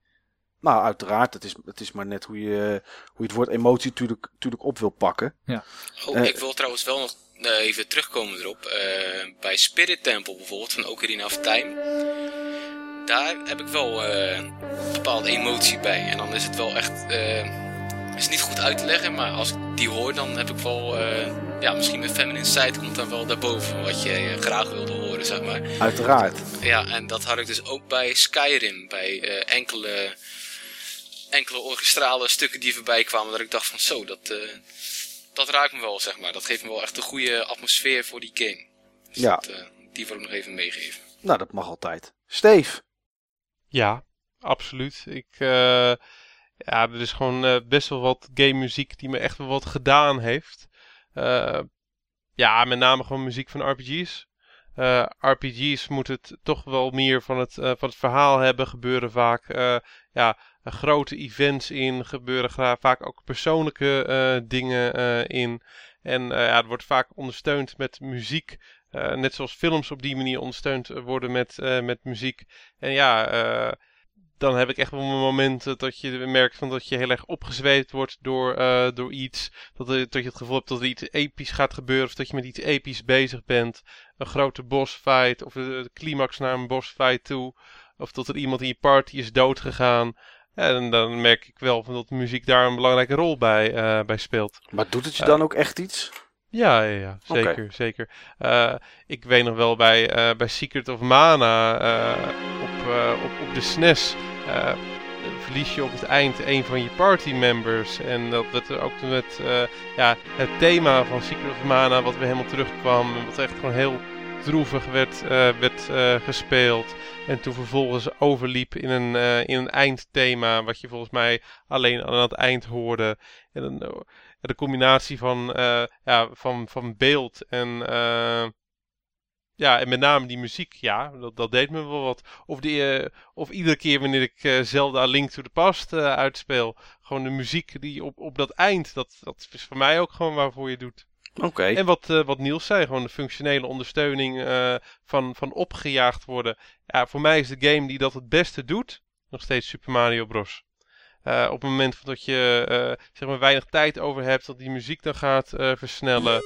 Nou, uiteraard. Het is, het is maar net hoe je, hoe je het woord emotie natuurlijk, natuurlijk op wil pakken. Ja. Oh, uh, ik wil trouwens wel nog uh, even terugkomen erop. Uh, bij Spirit Temple bijvoorbeeld, van Ocarina of Time. Daar heb ik wel een bepaalde emotie bij. En dan is het wel echt is niet goed uit te leggen, maar als ik die hoor, dan heb ik wel, uh, ja, misschien mijn feminine side komt dan wel daarboven, wat je uh, graag wilde horen, zeg maar. Uiteraard. Ja, en dat had ik dus ook bij Skyrim, bij uh, enkele, enkele orchestrale stukken die voorbij kwamen, dat ik dacht van zo, dat, dat raakt me wel, zeg maar. Dat geeft me wel echt een goede atmosfeer voor die game. Dus ja. Dat, die wil ik nog even meegeven. Nou, dat mag altijd. Steve? Ja, absoluut. Ik... Ja, er is gewoon uh, best wel wat game muziek die me echt wel wat gedaan heeft. Uh, ja, met name gewoon muziek van RPG's. Eh, RPG's moeten het toch wel meer van het, van het verhaal hebben. Gebeuren vaak ja, grote events in. Gebeuren vaak ook persoonlijke dingen in. En ja, het wordt vaak ondersteund met muziek. net zoals films op die manier ondersteund worden met, met muziek. En ja, dan heb ik echt wel momenten dat je merkt van dat je heel erg opgezweept wordt door, uh, door iets. Dat, dat je het gevoel hebt dat er iets episch gaat gebeuren of dat je met iets episch bezig bent. Een grote bossfight of de, climax naar een bossfight toe. Of dat er iemand in je party is doodgegaan. En dan merk ik wel van dat muziek daar een belangrijke rol bij, uh, bij speelt. Maar doet het je dan ook echt iets? Ja, ja, ja zeker, zeker. Ik weet nog wel bij, bij Secret of Mana op, op, op de SNES uh, verlies je op het eind een van je party members. En dat werd ook met uh, ja, het thema van Secret of Mana, wat weer helemaal terugkwam. Wat echt gewoon heel droevig werd, werd gespeeld. En toen vervolgens overliep in een, in een eindthema, wat je volgens mij alleen aan het eind hoorde. En de combinatie van, ja, van, van beeld en ja, en met name die muziek, ja, dat, dat deed me wel wat. Of, die, uh, of iedere keer wanneer ik uh, Zelda Link to the Past uh, uitspeel, gewoon de muziek die op, op dat eind, dat, dat is voor mij ook gewoon waarvoor je doet. Oké. En wat, wat Niels zei, gewoon de functionele ondersteuning van, van opgejaagd worden. Ja, voor mij is de game die dat het beste doet, nog steeds Super Mario Bros. Uh, op het moment dat je uh, zeg maar weinig tijd over hebt, dat die muziek dan gaat uh, versnellen.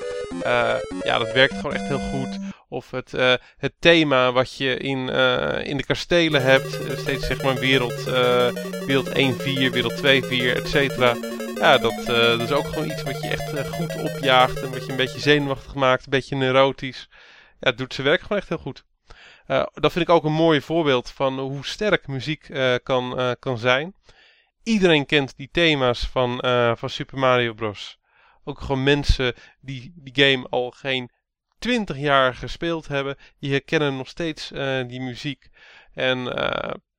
ja, dat werkt gewoon echt heel goed. Of het, het thema wat je in, in de kastelen hebt. steeds zeg maar wereld, wereld 1-4, wereld 2-4, et cetera. Ja, dat, dat is ook gewoon iets wat je echt goed opjaagt. En wat je een beetje zenuwachtig maakt, een beetje neurotisch. Ja, het doet zijn werk gewoon echt heel goed. Dat vind ik ook een mooi voorbeeld van hoe sterk muziek kan, kan zijn. Iedereen kent die thema's van, van Super Mario Bros. Ook gewoon mensen die die game al geen 20 jaar gespeeld hebben, die herkennen nog steeds die muziek. En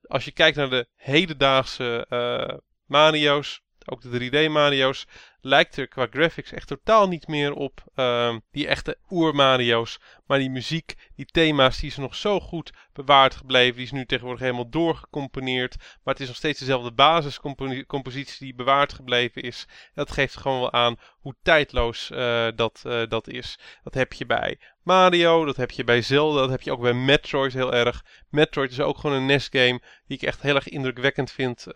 als je kijkt naar de hedendaagse Mario's, ook de 3D Mario's, lijkt er qua graphics echt totaal niet meer op uh, die echte oer-Mario's. Maar die muziek, die thema's, die is nog zo goed bewaard gebleven. Die is nu tegenwoordig helemaal doorgecomponeerd. Maar het is nog steeds dezelfde basiscompositie die bewaard gebleven is. dat geeft gewoon wel aan hoe tijdloos uh, dat, uh, dat is. Dat heb je bij Mario, dat heb je bij Zelda, dat heb je ook bij Metroid heel erg. Metroid is ook gewoon een NES-game die ik echt heel erg indrukwekkend vind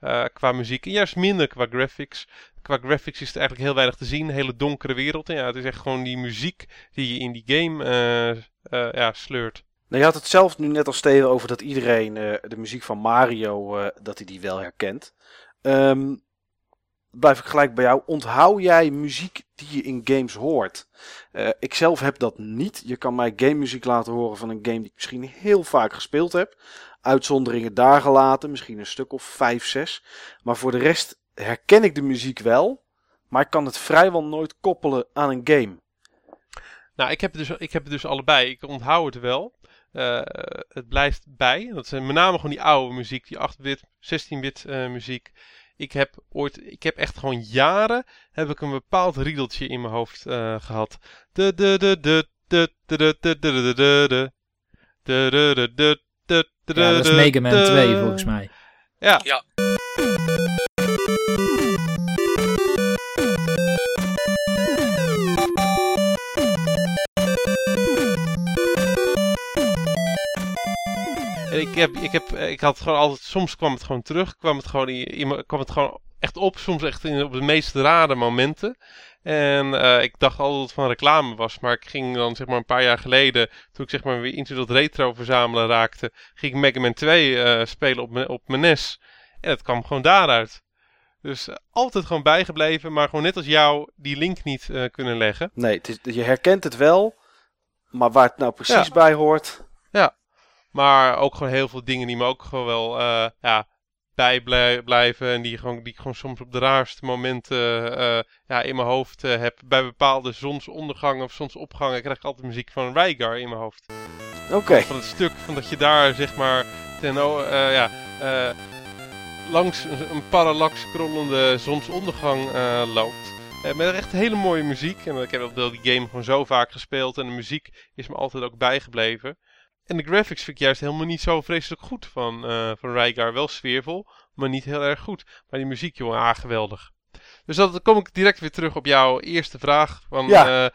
uh, qua muziek. En juist minder qua graphics qua graphics is het eigenlijk heel weinig te zien. Een hele donkere wereld. En ja, het is echt gewoon die muziek die je in die game uh, uh, ja, sleurt. Nou, je had het zelf nu net al Steven over dat iedereen de muziek van Mario, dat hij die wel herkent. Um, blijf ik gelijk bij jou. Onthoud jij muziek die je in games hoort? ik zelf heb dat niet. Je kan mij game muziek laten horen van een game die ik misschien heel vaak gespeeld heb. Uitzonderingen daar gelaten, misschien een stuk of vijf, zes. Maar voor de rest herken ik de muziek wel, maar ik kan het vrijwel nooit koppelen aan een game. Nou, ik heb het dus, ik heb het dus allebei. Ik onthoud het wel. Uh, het blijft bij. Dat zijn met name gewoon die oude muziek, die 8-bit, 16-bit uh, muziek. Ik heb ooit, ik heb echt gewoon jaren, heb ik een bepaald riedeltje in mijn hoofd uh, gehad. Ja, dat is Mega Man 2 volgens mij. Ja. ja. ik, heb, ik, heb, ik had gewoon altijd, soms kwam het gewoon terug, kwam het gewoon, kwam het gewoon echt op, soms echt in, op de meest rare momenten. En uh, ik dacht altijd dat het van reclame was, maar ik ging dan zeg maar een paar jaar geleden, toen ik zeg maar weer into dat retro verzamelen raakte, ging ik Mega Man 2 uh, eh, spelen op mijn, op mijn NES. En het kwam gewoon daaruit. Dus uh, altijd gewoon bijgebleven, maar gewoon net als jou die link niet kunnen leggen. Nee, het is, je herkent het wel, maar waar het nou precies ja. bij hoort. Ja, maar ook gewoon heel veel dingen die me ook gewoon wel ja, bijblijven. En die, gewoon, die ik gewoon soms op de raarste momenten uh, ja, in mijn hoofd uh, heb. Bij bepaalde zonsondergangen of zonsopgangen krijg ik altijd muziek van Rygar in mijn hoofd. Oké. Van het stuk van dat je daar zeg maar ten, ja, langs een, parallax scrollende zonsondergang loopt. Uh, met echt hele mooie muziek. En ik heb wel die game gewoon zo vaak gespeeld. En de muziek is me altijd ook bijgebleven. En de graphics vind ik juist helemaal niet zo vreselijk goed van, uh, van Rygar. Wel sfeervol, maar niet heel erg goed. Maar die muziek, jongen, ah, geweldig. Dus dan kom ik direct weer terug op jouw eerste vraag. Van, ja. Uh,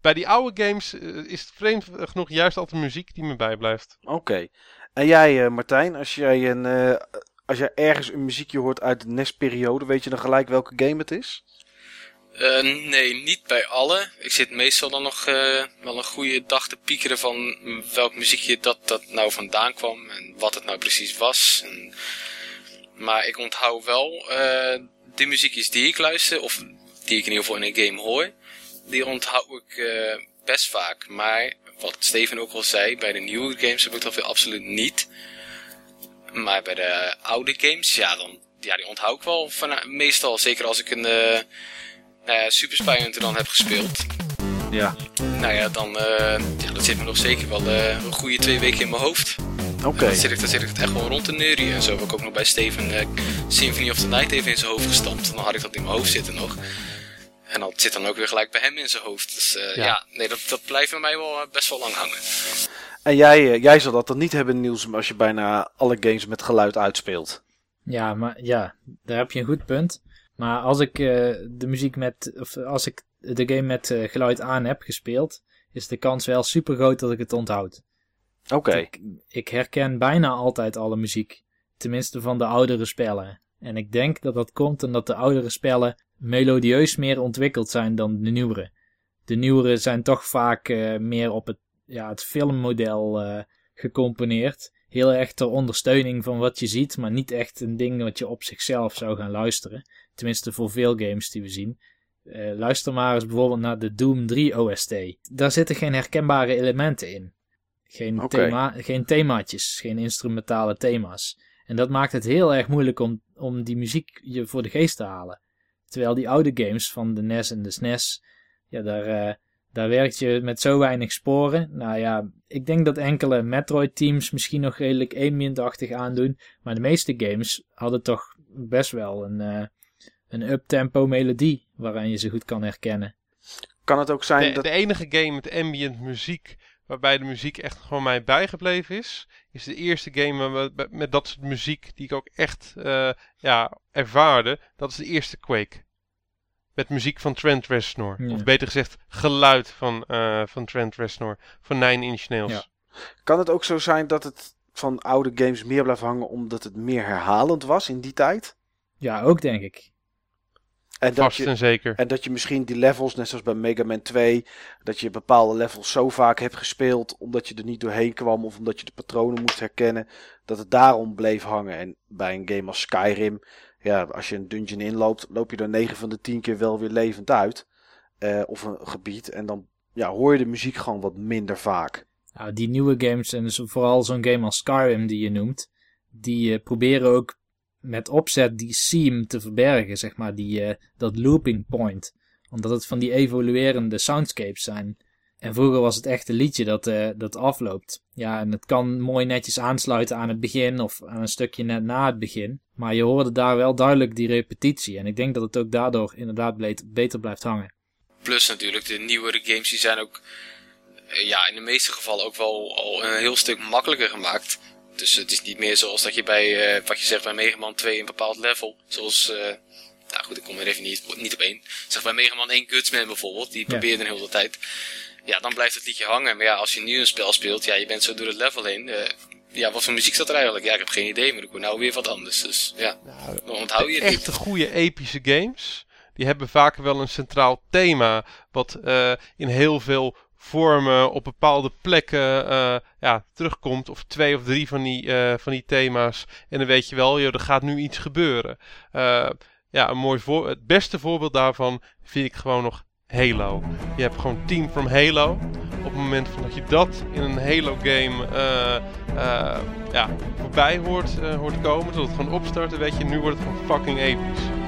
bij die oude games uh, is het vreemd genoeg juist altijd muziek die me bijblijft. Oké. En jij, Martijn, als jij, een, als jij ergens een muziekje hoort uit de NES-periode, weet je dan gelijk welke game het is? Uh, nee, niet bij alle. Ik zit meestal dan nog uh, wel een goede dag te piekeren van welk muziekje dat, dat nou vandaan kwam en wat het nou precies was. Maar ik onthoud wel uh, de muziekjes die ik luister, of die ik in ieder geval in een game hoor, die onthoud ik best vaak. Maar wat Steven ook al zei, bij de nieuwe games heb ik dat weer absoluut niet. Maar bij de oude games, ja, dan, ja die onthoud ik wel van, meestal. Zeker als ik een nou ja, Super Spy Hunter dan heb gespeeld. Ja. Nou ja, dan uh, ja, dat zit me nog zeker wel uh, een goede twee weken in mijn hoofd. Oké. Okay. Dan, zit ik, dan zit ik het echt gewoon rond te neurien. En zo heb ik ook nog bij Steven uh, Symphony of the Night even in zijn hoofd gestampt. Dan had ik dat in mijn hoofd zitten nog. En dat zit dan ook weer gelijk bij hem in zijn hoofd. Dus ja. ja, nee, dat, dat blijft bij mij wel best wel lang hangen. En jij, jij zal dat dan niet hebben, Niels, als je bijna alle games met geluid uitspeelt. Ja, maar ja, daar heb je een goed punt. Maar als ik uh, de muziek met, of als ik de game met uh, geluid aan heb gespeeld, is de kans wel super groot dat ik het onthoud. Oké. Ik, ik, herken bijna altijd alle muziek. Tenminste van de oudere spellen. En ik denk dat dat komt omdat de oudere spellen melodieus meer ontwikkeld zijn dan de nieuwere. De nieuwere zijn toch vaak uh, meer op het, ja, het filmmodel gecomponeerd. Heel erg ter ondersteuning van wat je ziet, maar niet echt een ding wat je op zichzelf zou gaan luisteren. Tenminste voor veel games die we zien. Uh, luister maar eens bijvoorbeeld naar de Doom 3 OST. Daar zitten geen herkenbare elementen in. Geen, okay. thema, geen themaatjes, geen instrumentale thema's. En dat maakt het heel erg moeilijk om, om die muziek je voor de geest te halen. Terwijl die oude games van de NES en de SNES, ja, daar, uh, daar werkt je met zo weinig sporen. Nou ja, ik denk dat enkele Metroid-teams misschien nog redelijk ambient-achtig aandoen. Maar de meeste games hadden toch best wel een, uh, een up-tempo melodie waaraan je ze goed kan herkennen. Kan het ook zijn de, dat... De enige game met ambient muziek waarbij de muziek echt gewoon mij bijgebleven is, is de eerste game met, met dat soort muziek die ik ook echt uh, ja, ervaarde. Dat is de eerste Quake. Met muziek van Trent Reznor. Of beter gezegd, geluid van, uh, van Trent Reznor. Van Nine Inch Nails. Ja. Kan het ook zo zijn dat het van oude games meer blijft hangen omdat het meer herhalend was in die tijd? Ja, ook denk ik. En dat, je, en, zeker. en dat je misschien die levels, net zoals bij Mega Man 2, dat je bepaalde levels zo vaak hebt gespeeld omdat je er niet doorheen kwam of omdat je de patronen moest herkennen, dat het daarom bleef hangen. En bij een game als Skyrim, ja, als je een dungeon inloopt, loop je er 9 van de 10 keer wel weer levend uit. Uh, of een gebied. En dan ja, hoor je de muziek gewoon wat minder vaak. Nou, die nieuwe games, en vooral zo'n game als Skyrim die je noemt, die uh, proberen ook met opzet die seam te verbergen, zeg maar, die, uh, dat looping point. Omdat het van die evoluerende soundscapes zijn. En vroeger was het echt een liedje dat, uh, dat afloopt. Ja, en het kan mooi netjes aansluiten aan het begin of aan een stukje net na het begin. Maar je hoorde daar wel duidelijk die repetitie. En ik denk dat het ook daardoor inderdaad beter blijft hangen. Plus natuurlijk, de nieuwere games die zijn ook uh, ja, in de meeste gevallen ook wel al een heel stuk makkelijker gemaakt. Dus het is niet meer zoals dat je bij, uh, wat je zegt bij Mega Man 2 een bepaald level, zoals, uh, nou goed, ik kom er even niet, niet op één. Zeg bij Mega Man 1 Gutsman bijvoorbeeld, die probeerde een hele tijd. Ja, dan blijft het liedje hangen. Maar ja, als je nu een spel speelt, ja, je bent zo door het level heen. Uh, ja, wat voor muziek staat er eigenlijk? Ja, ik heb geen idee, maar ik hoor nou weer wat anders. Dus ja, nou, dan onthoud je het Echte goede epische games, die hebben vaak wel een centraal thema, wat in heel veel vormen op bepaalde plekken uh, ja, terugkomt. Of twee of drie van die, uh, van die thema's. En dan weet je wel, joh, er gaat nu iets gebeuren. Uh, ja, een mooi voor het beste voorbeeld daarvan vind ik gewoon nog Halo. Je hebt gewoon Team from Halo. Op het moment dat je dat in een Halo game ja, voorbij hoort, komen, dat het gewoon opstarten, weet je, nu wordt het gewoon fucking episch.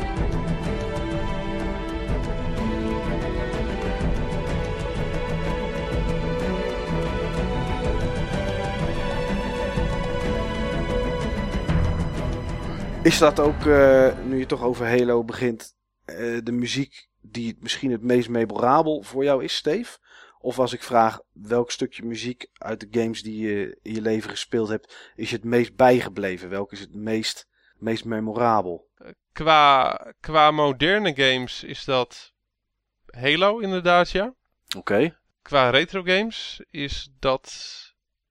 Is dat ook, uh, nu je toch over Halo begint, uh, de muziek die misschien het meest memorabel voor jou is, Steve? Of als ik vraag welk stukje muziek uit de games die je in je leven gespeeld hebt, is je het meest bijgebleven? Welk is het meest, meest memorabel? Qua, qua moderne games is dat Halo inderdaad, ja. Oké. Okay. Qua retro games is dat,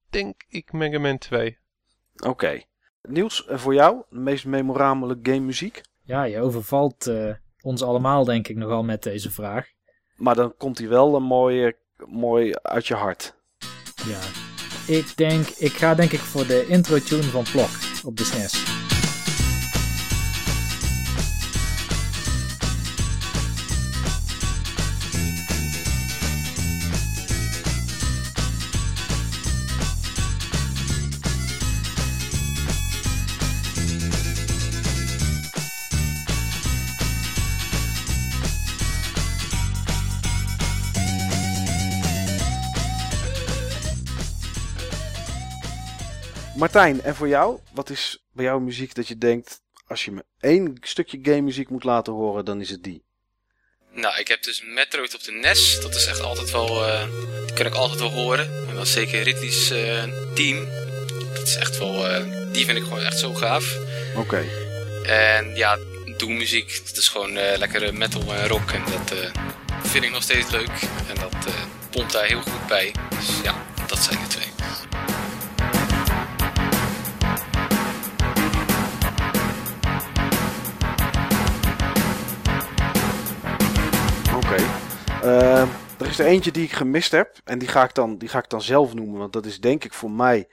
denk ik, Mega Man 2. Oké. Okay. Niels, voor jou, de meest memorabele game muziek? Ja, je overvalt uh, ons allemaal denk ik nogal met deze vraag. Maar dan komt hij wel een mooie, mooi uit je hart. Ja, ik denk, ik ga denk ik voor de intro tune van Plok op de SNES. Martijn, en voor jou? Wat is bij jou muziek dat je denkt, als je me één stukje game muziek moet laten horen, dan is het die? Nou, ik heb dus Metroid op de NES. Dat is echt altijd wel, uh, die kan ik altijd wel horen. En wel zeker Ridley's uh, team. Dat is echt wel, uh, die vind ik gewoon echt zo gaaf. Oké. Okay. En ja, muziek, dat is gewoon lekkere metal en rock. En dat vind ik nog steeds leuk. En dat pompt daar heel goed bij. Dus ja, dat zijn de twee. Uh, er is er eentje die ik gemist heb. En die ga, ik dan, die ga ik dan zelf noemen. Want dat is denk ik voor mij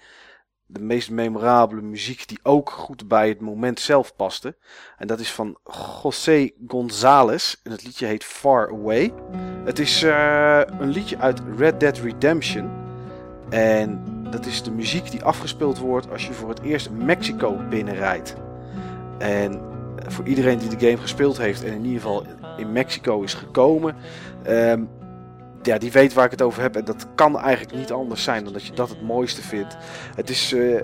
de meest memorabele muziek die ook goed bij het moment zelf paste. En dat is van José González. En het liedje heet Far Away. Het is uh, een liedje uit Red Dead Redemption. En dat is de muziek die afgespeeld wordt als je voor het eerst Mexico binnenrijdt. En voor iedereen die de game gespeeld heeft en in ieder geval in Mexico is gekomen, um, ja, die weet waar ik het over heb. En dat kan eigenlijk niet anders zijn dan dat je dat het mooiste vindt. Het is uh,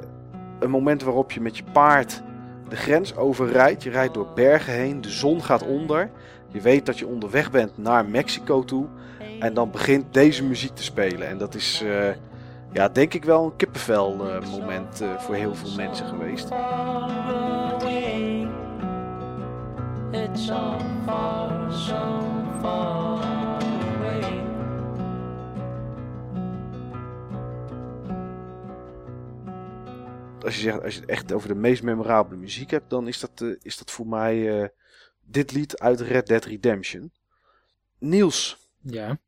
een moment waarop je met je paard de grens overrijdt. Je rijdt door bergen heen, de zon gaat onder. Je weet dat je onderweg bent naar Mexico toe. En dan begint deze muziek te spelen. En dat is, uh, ja, denk ik wel een kippenvel uh, moment voor heel veel mensen geweest. It's so far, so far away. Als je, zegt, als je het echt over de meest memorabele muziek hebt, dan is dat, uh, is dat voor mij uh, dit lied uit Red Dead Redemption. Niels. Ja.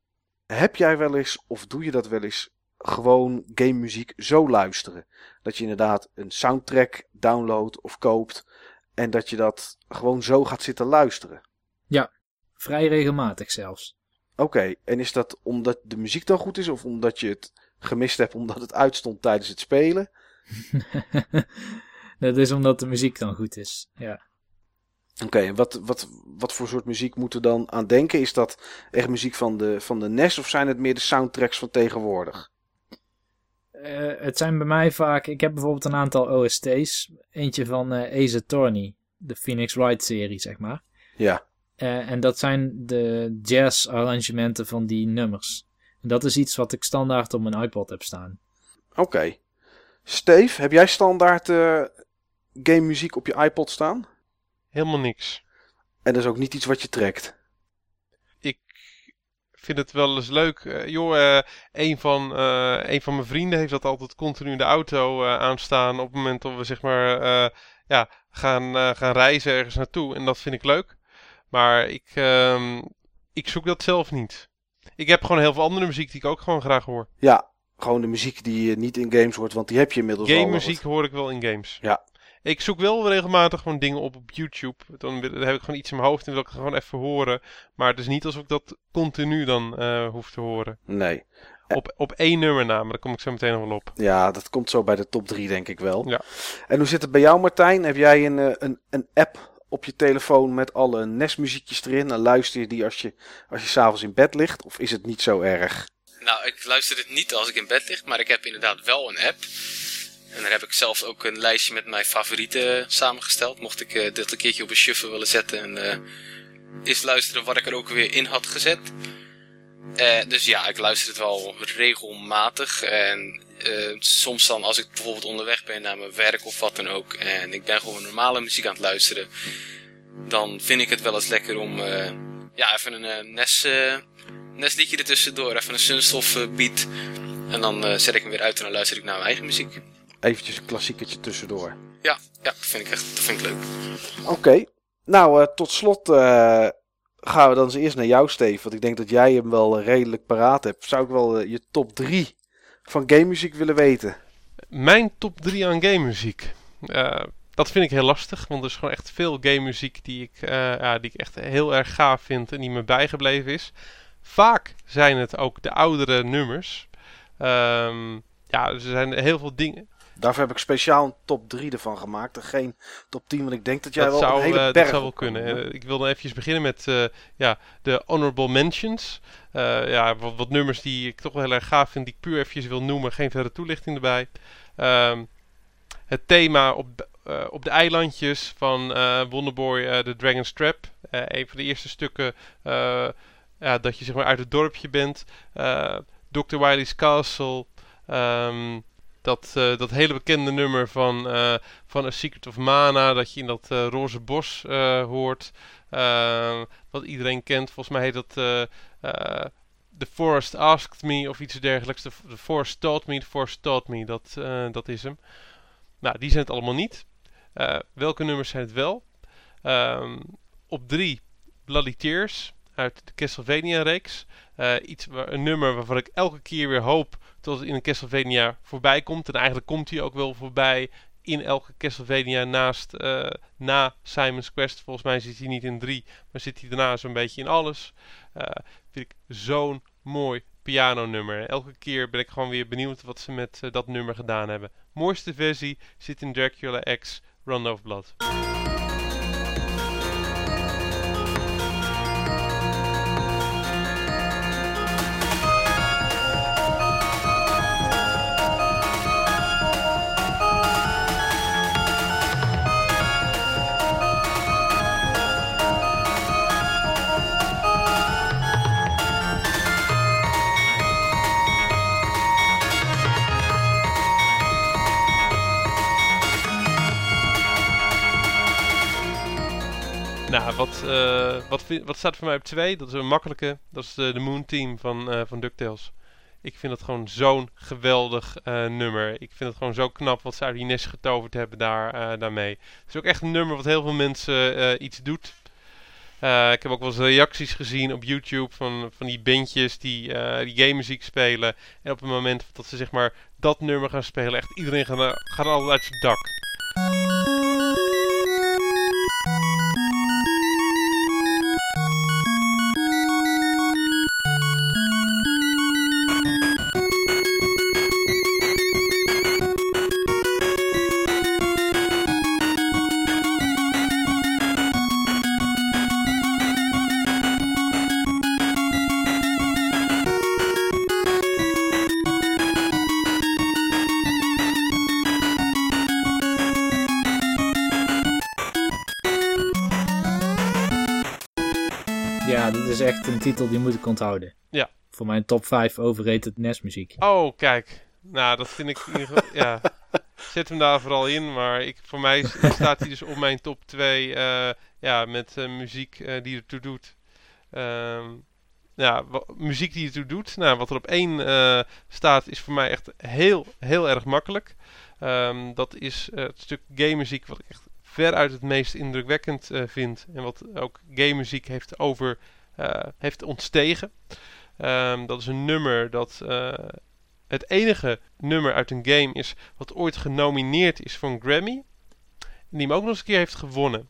Heb jij wel eens, of doe je dat wel eens, gewoon game muziek zo luisteren? Dat je inderdaad een soundtrack downloadt of koopt en dat je dat gewoon zo gaat zitten luisteren. Ja, vrij regelmatig zelfs. Oké, en is dat omdat de muziek dan goed is of omdat je het gemist hebt omdat het uitstond tijdens het spelen? dat is omdat de muziek dan goed is, ja. Oké, en wat, wat, wat voor soort muziek moeten we dan aan denken? Is dat echt muziek van de, van de NES of zijn het meer de soundtracks van tegenwoordig? Uh, het zijn bij mij vaak... Ik heb bijvoorbeeld een aantal OST's. Eentje van uh, Ace Attorney. De Phoenix Wright serie, zeg maar. Ja. Uh, en dat zijn de jazz arrangementen van die nummers. En dat is iets wat ik standaard op mijn iPod heb staan. Oké. Okay. Steve, heb jij standaard game muziek op je iPod staan? Helemaal niks. En dat is ook niet iets wat je trekt? Vind het wel eens leuk. Uh, joh, uh, een, van, uh, een van mijn vrienden heeft dat altijd continu in de auto aanstaan. Op het moment dat we zeg maar ja, gaan, gaan reizen ergens naartoe. En dat vind ik leuk. Maar ik, ehm, ik zoek dat zelf niet. Ik heb gewoon heel veel andere muziek die ik ook gewoon graag hoor. Ja, gewoon de muziek die niet in games hoort, want die heb je inmiddels Game muziek hoor ik wel in games. Ja, ik zoek wel regelmatig gewoon dingen op op YouTube. Dan, dan, heb ik gewoon iets in mijn hoofd en wil ik het gewoon even horen. Maar het is niet alsof ik dat continu dan uh, hoef te horen. Nee. Op, op één nummer na, maar daar kom ik zo meteen nog wel op. Ja, dat komt zo bij de top 3 denk ik wel. Ja. En hoe zit het bij jou Martijn? Heb jij een, eh, een, een app op je telefoon met alle NES-muziekjes erin? En luister je die als je, als je s'avonds in bed ligt? Of is het niet zo erg? Nou, ik luister het niet als ik in bed lig, maar ik heb inderdaad wel een app. En daar heb ik zelf ook een lijstje met mijn favorieten samengesteld. Mocht ik uh, dit een keertje op een shuffle willen zetten en uh, eens luisteren wat ik er ook weer in had gezet. Uh, dus ja, ik luister het wel regelmatig. En soms dan als ik bijvoorbeeld onderweg ben naar mijn werk of wat dan ook. En ik ben gewoon normale muziek aan het luisteren. Dan vind ik het wel eens lekker om ja, even een Nes, Nes liedje ertussendoor. Even een Sunstof beat. En dan zet ik hem weer uit en dan luister ik naar mijn eigen muziek eventjes een klassieketje tussendoor. Ja, ja dat, vind ik echt, dat vind ik leuk. Oké. Nou, uh, tot slot uh, gaan we dan eens eerst naar jou, Steve. Want ik denk dat jij hem wel redelijk paraat hebt. Zou ik wel uh, je top 3 van game muziek willen weten? Mijn top 3 aan game muziek. dat vind ik heel lastig, want er is gewoon echt veel game muziek die ik, ja, die ik echt heel erg gaaf vind en die me bijgebleven is. Vaak zijn het ook de oudere nummers. Um, ja, er zijn heel veel dingen. Daarvoor heb ik speciaal een top 3 ervan gemaakt. En geen top 10, want ik denk dat jij wel zou, een hele uh, berg Dat zou wel kunnen. Ik wilde even beginnen met uh, ja, de honorable mentions. ja, wat, wat, nummers die ik toch wel heel erg gaaf vind, die ik puur eventjes wil noemen. Geen verder toelichting erbij. Um, het thema op, op de eilandjes van Wonderboy The Dragon's Trap. een van de eerste stukken ja, dat je zeg maar uit het dorpje bent. Dr. Wily's Castle. Um, dat, uh, dat hele bekende nummer van, uh, van A Secret of Mana, dat je in dat uh, roze bos hoort. Ehm, wat iedereen kent. Volgens mij heet dat The Forest Asked Me of iets dergelijks. The, Forest Taught Me, The Forest Taught Me, dat, dat is hem. Nou, die zijn het allemaal niet. welke nummers zijn het wel? Um, op drie, Bloody Tears. Uit de Castlevania-reeks. iets waar, een nummer waarvan ik elke keer weer hoop tot het in een Castlevania voorbij komt. En eigenlijk komt hij ook wel voorbij in elke Castlevania naast na Simon's Quest. Volgens mij zit hij niet in drie, maar zit hij daarna zo'n beetje in alles. vind ik zo'n mooi pianonummer. Elke keer ben ik gewoon weer benieuwd wat ze met dat nummer gedaan hebben. Mooiste versie zit in Dracula X Run of Blood. Uh, wat, wat staat voor mij op 2? Dat is een makkelijke. Dat is de, de Moon Team van, uh, van DuckTales. Ik vind het gewoon zo'n geweldig nummer. Ik vind het gewoon zo knap wat ze uit die nest getoverd hebben daar, daarmee. Het is ook echt een nummer wat heel veel mensen iets doet. ik heb ook wel eens reacties gezien op YouTube van, van die bandjes die, die game muziek spelen. En op het moment dat ze zeg maar dat nummer gaan spelen, echt iedereen gaat, gaat al uit zijn dak. Titel die moet ik onthouden. Ja. Voor mijn top 5 overrated NES-muziek. Oh, kijk. Nou, dat vind ik... ja. Zet hem daar vooral in, maar ik, voor mij staat hij dus op mijn top 2 uh, eh, ja, met uh, muziek uh, die ertoe doet. Um, ja, muziek die ertoe doet. Nou, wat er op één staat is voor mij echt heel, heel erg makkelijk. Um, dat is het stuk game muziek wat ik echt veruit het meest indrukwekkend vind. En wat ook game muziek heeft over heeft ontstegen. Um, dat is een nummer dat uh, het enige nummer uit een game is wat ooit genomineerd is voor een Grammy. En die hem ook nog eens een keer heeft gewonnen.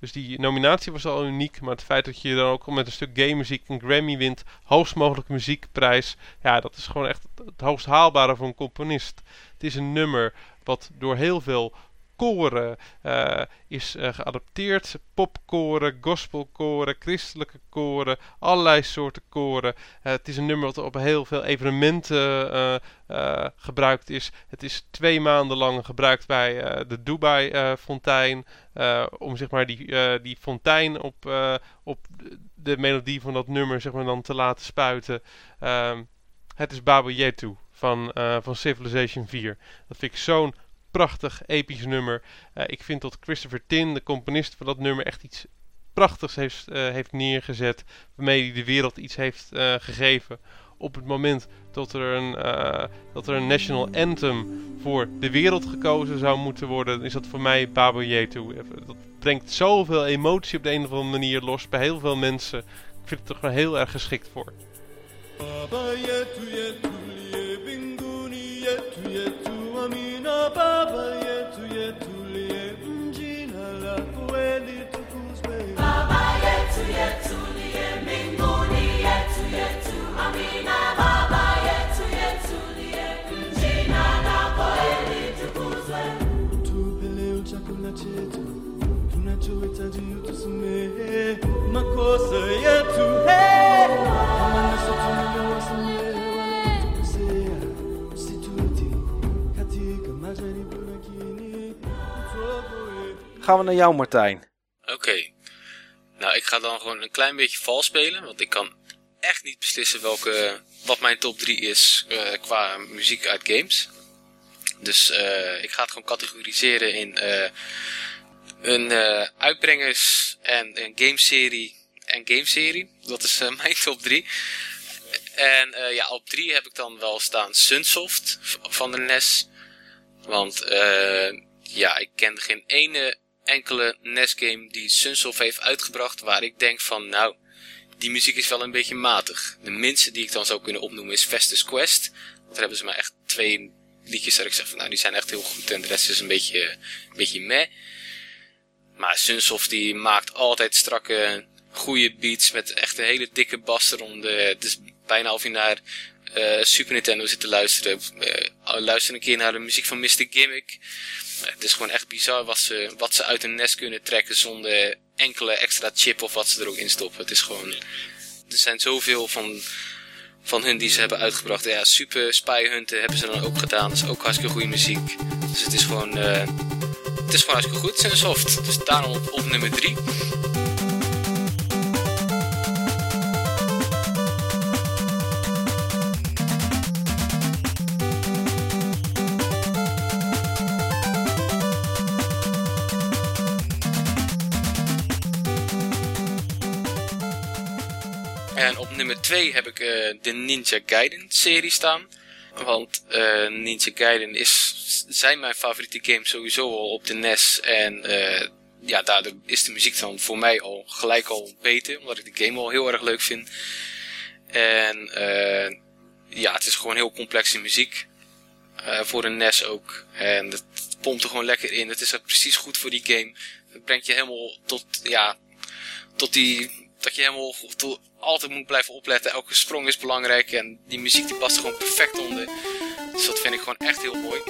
Dus die nominatie was al uniek, maar het feit dat je dan ook met een stuk game muziek een Grammy wint, hoogst mogelijke muziekprijs, ja, dat is gewoon echt het hoogst haalbare voor een componist. Het is een nummer wat door heel veel koren uh, is uh, geadopteerd. Popkoren, gospelkoren, christelijke koren, allerlei soorten koren. Uh, het is een nummer wat op heel veel evenementen gebruikt is. Het is twee maanden lang gebruikt bij de Dubai-fontein. om zeg maar die, die fontein op, op de melodie van dat nummer zeg maar, dan te laten spuiten. Ehm, het is Baba Yetu van, van Civilization 4. Dat vind ik zo'n prachtig, episch nummer. Uh, ik vind dat Christopher Tin, de componist van dat nummer, echt iets prachtigs heeft, uh, heeft neergezet. Waarmee hij de wereld iets heeft uh, gegeven. Op het moment dat er, een, dat er een national anthem voor de wereld gekozen zou moeten worden, is dat voor mij Babo Yetu. Dat brengt zoveel emotie op de een of andere manier los bij heel veel mensen. Ik vind het er gewoon heel erg geschikt voor. Baba yetu yetu, Mm, chetu, tunachohitaji utusamehe. Makosa yetu, hey, gaan we naar jou, Martijn. Oké. Nou, ik ga dan gewoon een klein beetje vals spelen. Want ik kan echt niet beslissen welke, wat mijn top 3 is uh, qua muziek uit games. Dus uh, ik ga het gewoon categoriseren in uh, een uitbrengers en een gameserie en gameserie. Dat is mijn top 3. En ja, op 3 heb ik dan wel staan Sunsoft van de NES. Want ja, ik ken geen ene enkele NES game die Sunsoft heeft uitgebracht waar ik denk van nou, die muziek is wel een beetje matig. De minste die ik dan zou kunnen opnoemen is Festus Quest. Daar hebben ze maar echt twee liedjes dat ik zeg van nou die zijn echt heel goed en de rest is een beetje, een beetje meh. Maar Sunsoft die maakt altijd strakke, goede beats met echt een hele dikke bas eronder. Het is bijna of je naar uh, Super Nintendo zit te luisteren. Uh, luister een keer naar de muziek van Mr. Gimmick. Het is gewoon echt bizar wat ze, wat ze uit een nest kunnen trekken zonder enkele extra chip of wat ze er ook in stoppen. Het is gewoon... Er zijn zoveel van, van hun die ze hebben uitgebracht. Ja, Super Spy Hunter hebben ze dan ook gedaan. Dat is ook hartstikke goede muziek. Dus het is gewoon... Uh, het is gewoon hartstikke goed, soft. Dus daarom op, op nummer 3. En op nummer 2 heb ik uh, de Ninja Gaiden serie staan. Want uh, Ninja Gaiden is, zijn mijn favoriete games sowieso al op de NES. En uh, ja, daardoor is de muziek dan voor mij al gelijk al beter. Omdat ik de game al heel erg leuk vind. En ja, het is gewoon heel complexe muziek. voor een NES ook. En het pompt er gewoon lekker in. Het is ook precies goed voor die game. Het brengt je helemaal tot, ja, tot die dat je helemaal altijd moet blijven opletten. Elke sprong is belangrijk en die muziek die past gewoon perfect onder. Dus dat vind ik gewoon echt heel mooi.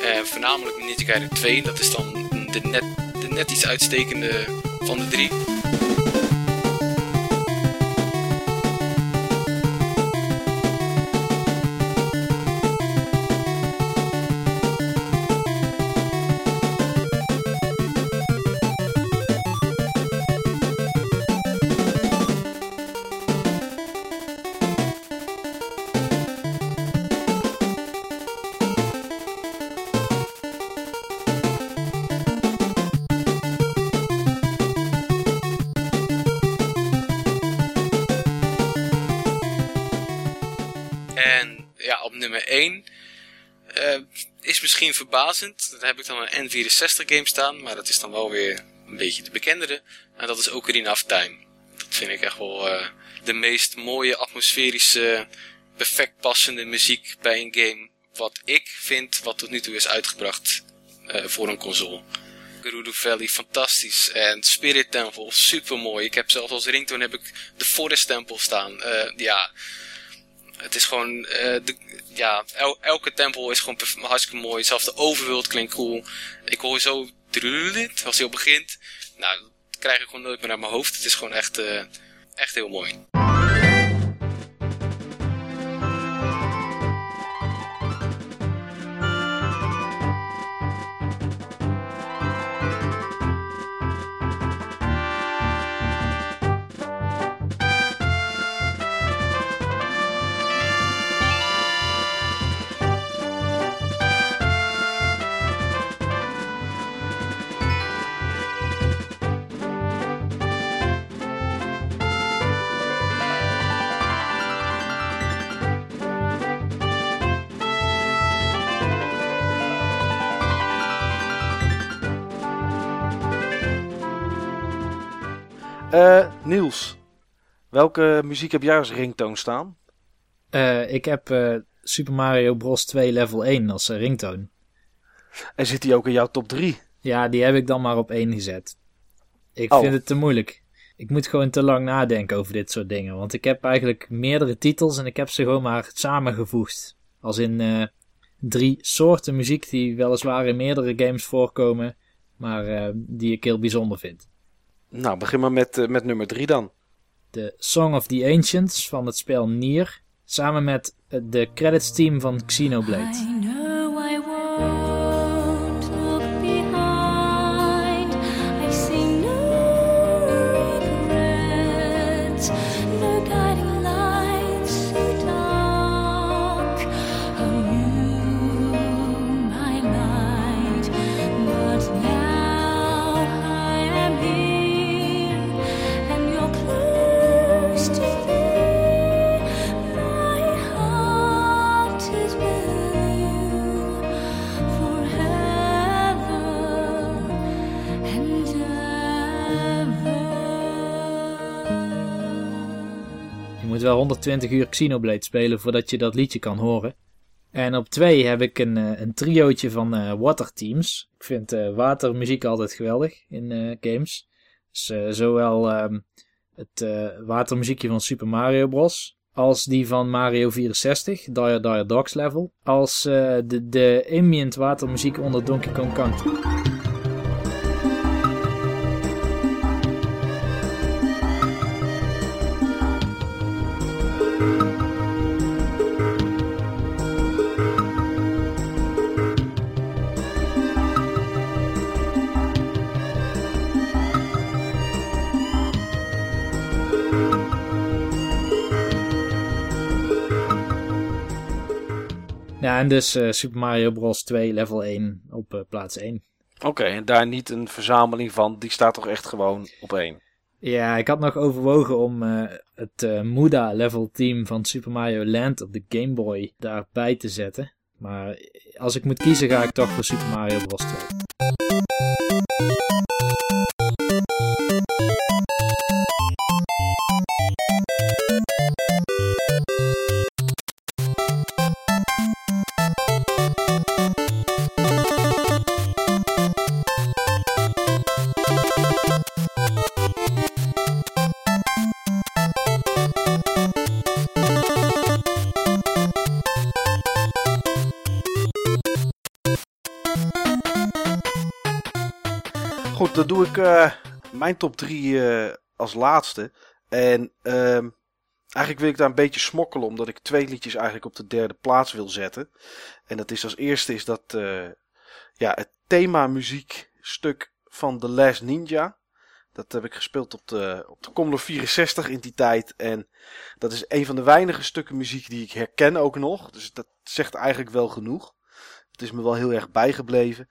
Uh, voornamelijk Ninja Gaiden 2, dat is dan de net, de net iets uitstekende van de drie. Verbazend. Dan heb ik dan een N64 game staan, maar dat is dan wel weer een beetje de bekendere. En dat is Ocarina of Time. Dat vind ik echt wel uh, de meest mooie, atmosferische, perfect passende muziek bij een game. Wat ik vind, wat tot nu toe is uitgebracht uh, voor een console. Gerudo Valley, fantastisch. En Spirit Temple, super mooi. Ik heb zelfs als ringtone heb ik de Forest Temple staan. ja, het is gewoon, uh, de, ja, elke tempel is gewoon hartstikke mooi. Zelfs de overworld klinkt cool. Ik hoor zo, als hij op begint. Nou, dat krijg ik gewoon nooit meer naar mijn hoofd. Het is gewoon echt, uh, echt heel mooi. Uh, Niels, welke muziek heb jij als ringtoon staan? Uh, ik heb uh, Super Mario Bros. 2 level 1 als ringtoon. En zit die ook in jouw top 3? Ja, die heb ik dan maar op 1 gezet. Ik oh. vind het te moeilijk. Ik moet gewoon te lang nadenken over dit soort dingen. Want ik heb eigenlijk meerdere titels en ik heb ze gewoon maar samengevoegd. Als in drie soorten muziek die weliswaar in meerdere games voorkomen, maar die ik heel bijzonder vind. Nou, begin maar met, uh, met nummer 3 dan. De Song of the Ancients van het spel Nier. Samen met uh, de credits team van Xenoblade. Wel 120 uur Xenoblade spelen voordat je dat liedje kan horen. En op twee heb ik een, een triootje van uh, Water Teams. Ik vind uh, watermuziek altijd geweldig in games. Dus zowel um, het watermuziekje van Super Mario Bros. als die van Mario 64, Dire Dire Dogs level. Als de, de ambient watermuziek onder Donkey Kong Country. Ja, en dus uh, Super Mario Bros. 2 level 1 op uh, plaats 1. Oké, en daar niet een verzameling van, die staat toch echt gewoon op 1? Ja, ik had nog overwogen om uh, het Muda level team van Super Mario Land op de Game Boy daarbij te zetten. Maar als ik moet kiezen ga ik toch voor Super Mario Bros. 2. Mijn top 3 uh, eh, als laatste. En uh, eigenlijk wil ik daar een beetje smokkelen, omdat ik twee liedjes eigenlijk op de derde plaats wil zetten. En dat is als eerste is dat uh, ja, het thema muziekstuk van The Last Ninja. Dat heb ik gespeeld op de, op de Commodore 64 in die tijd. En dat is een van de weinige stukken muziek die ik herken ook nog. Dus dat zegt eigenlijk wel genoeg. Het is me wel heel erg bijgebleven.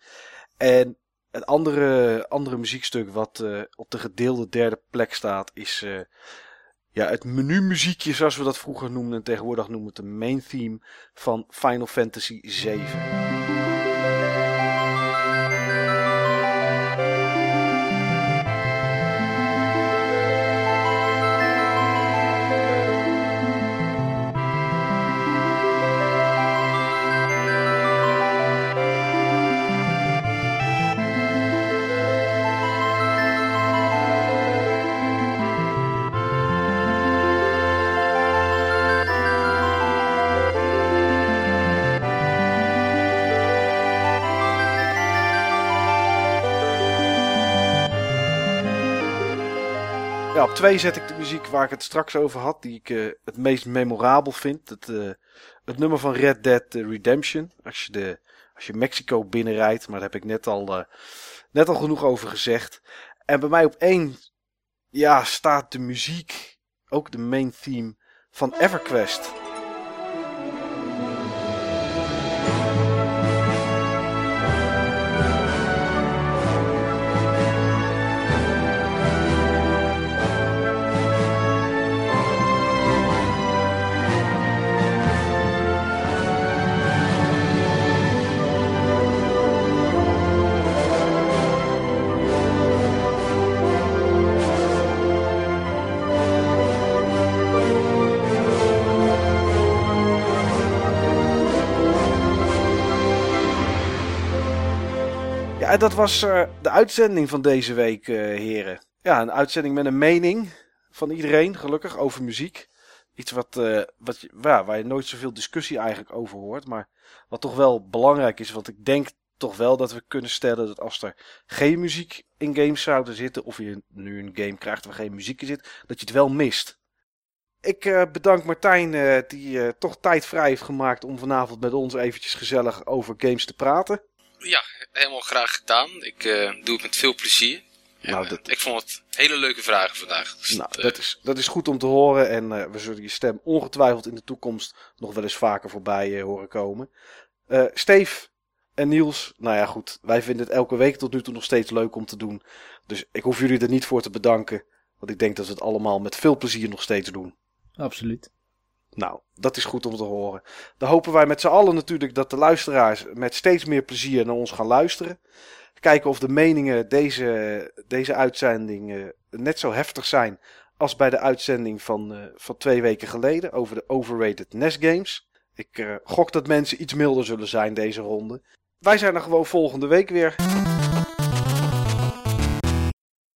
En het andere, andere muziekstuk wat eh, op de gedeelde derde plek staat is eh, ja, het menu-muziekje zoals we dat vroeger noemden. En tegenwoordig noemen het de main theme van Final Fantasy VII. twee zet ik de muziek waar ik het straks over had, die ik eh, het meest memorabel vind. Het, eh, het nummer van Red Dead eh, Redemption. Als je, de, als je Mexico binnenrijdt, maar daar heb ik net al, net al genoeg over gezegd. En bij mij op één ja, staat de muziek, ook de main theme van EverQuest. Dat was uh, de uitzending van deze week, uh, heren. Ja, een uitzending met een mening van iedereen, gelukkig, over muziek. Iets wat, uh, wat ja, waar je nooit zoveel discussie eigenlijk over hoort. Maar wat toch wel belangrijk is. Want ik denk toch wel dat we kunnen stellen dat als er geen muziek in games zouden zitten. Of je nu een game krijgt waar geen muziek in zit. Dat je het wel mist. Ik bedank Martijn die toch tijd vrij heeft gemaakt om vanavond met ons eventjes gezellig over games te praten. Ja, helemaal graag gedaan. Ik uh, doe het met veel plezier. nou, dat... Ik vond het hele leuke vragen vandaag. Dus nou, dat, is, dat is goed om te horen. En uh, we zullen je stem ongetwijfeld in de toekomst nog wel eens vaker voorbij uh, horen komen. Steve en Niels, nou ja goed. Wij vinden het elke week tot nu toe nog steeds leuk om te doen. Dus ik hoef jullie er niet voor te bedanken. Want ik denk dat we het allemaal met veel plezier nog steeds doen. Absoluut. Nou, dat is goed om te horen. Dan hopen wij met z'n allen natuurlijk dat de luisteraars met steeds meer plezier naar ons gaan luisteren. Kijken of de meningen deze, deze uitzending net zo heftig zijn als bij de uitzending van, van twee weken geleden over de overrated NES games. Ik gok dat mensen iets milder zullen zijn deze ronde. Wij zijn er gewoon volgende week weer.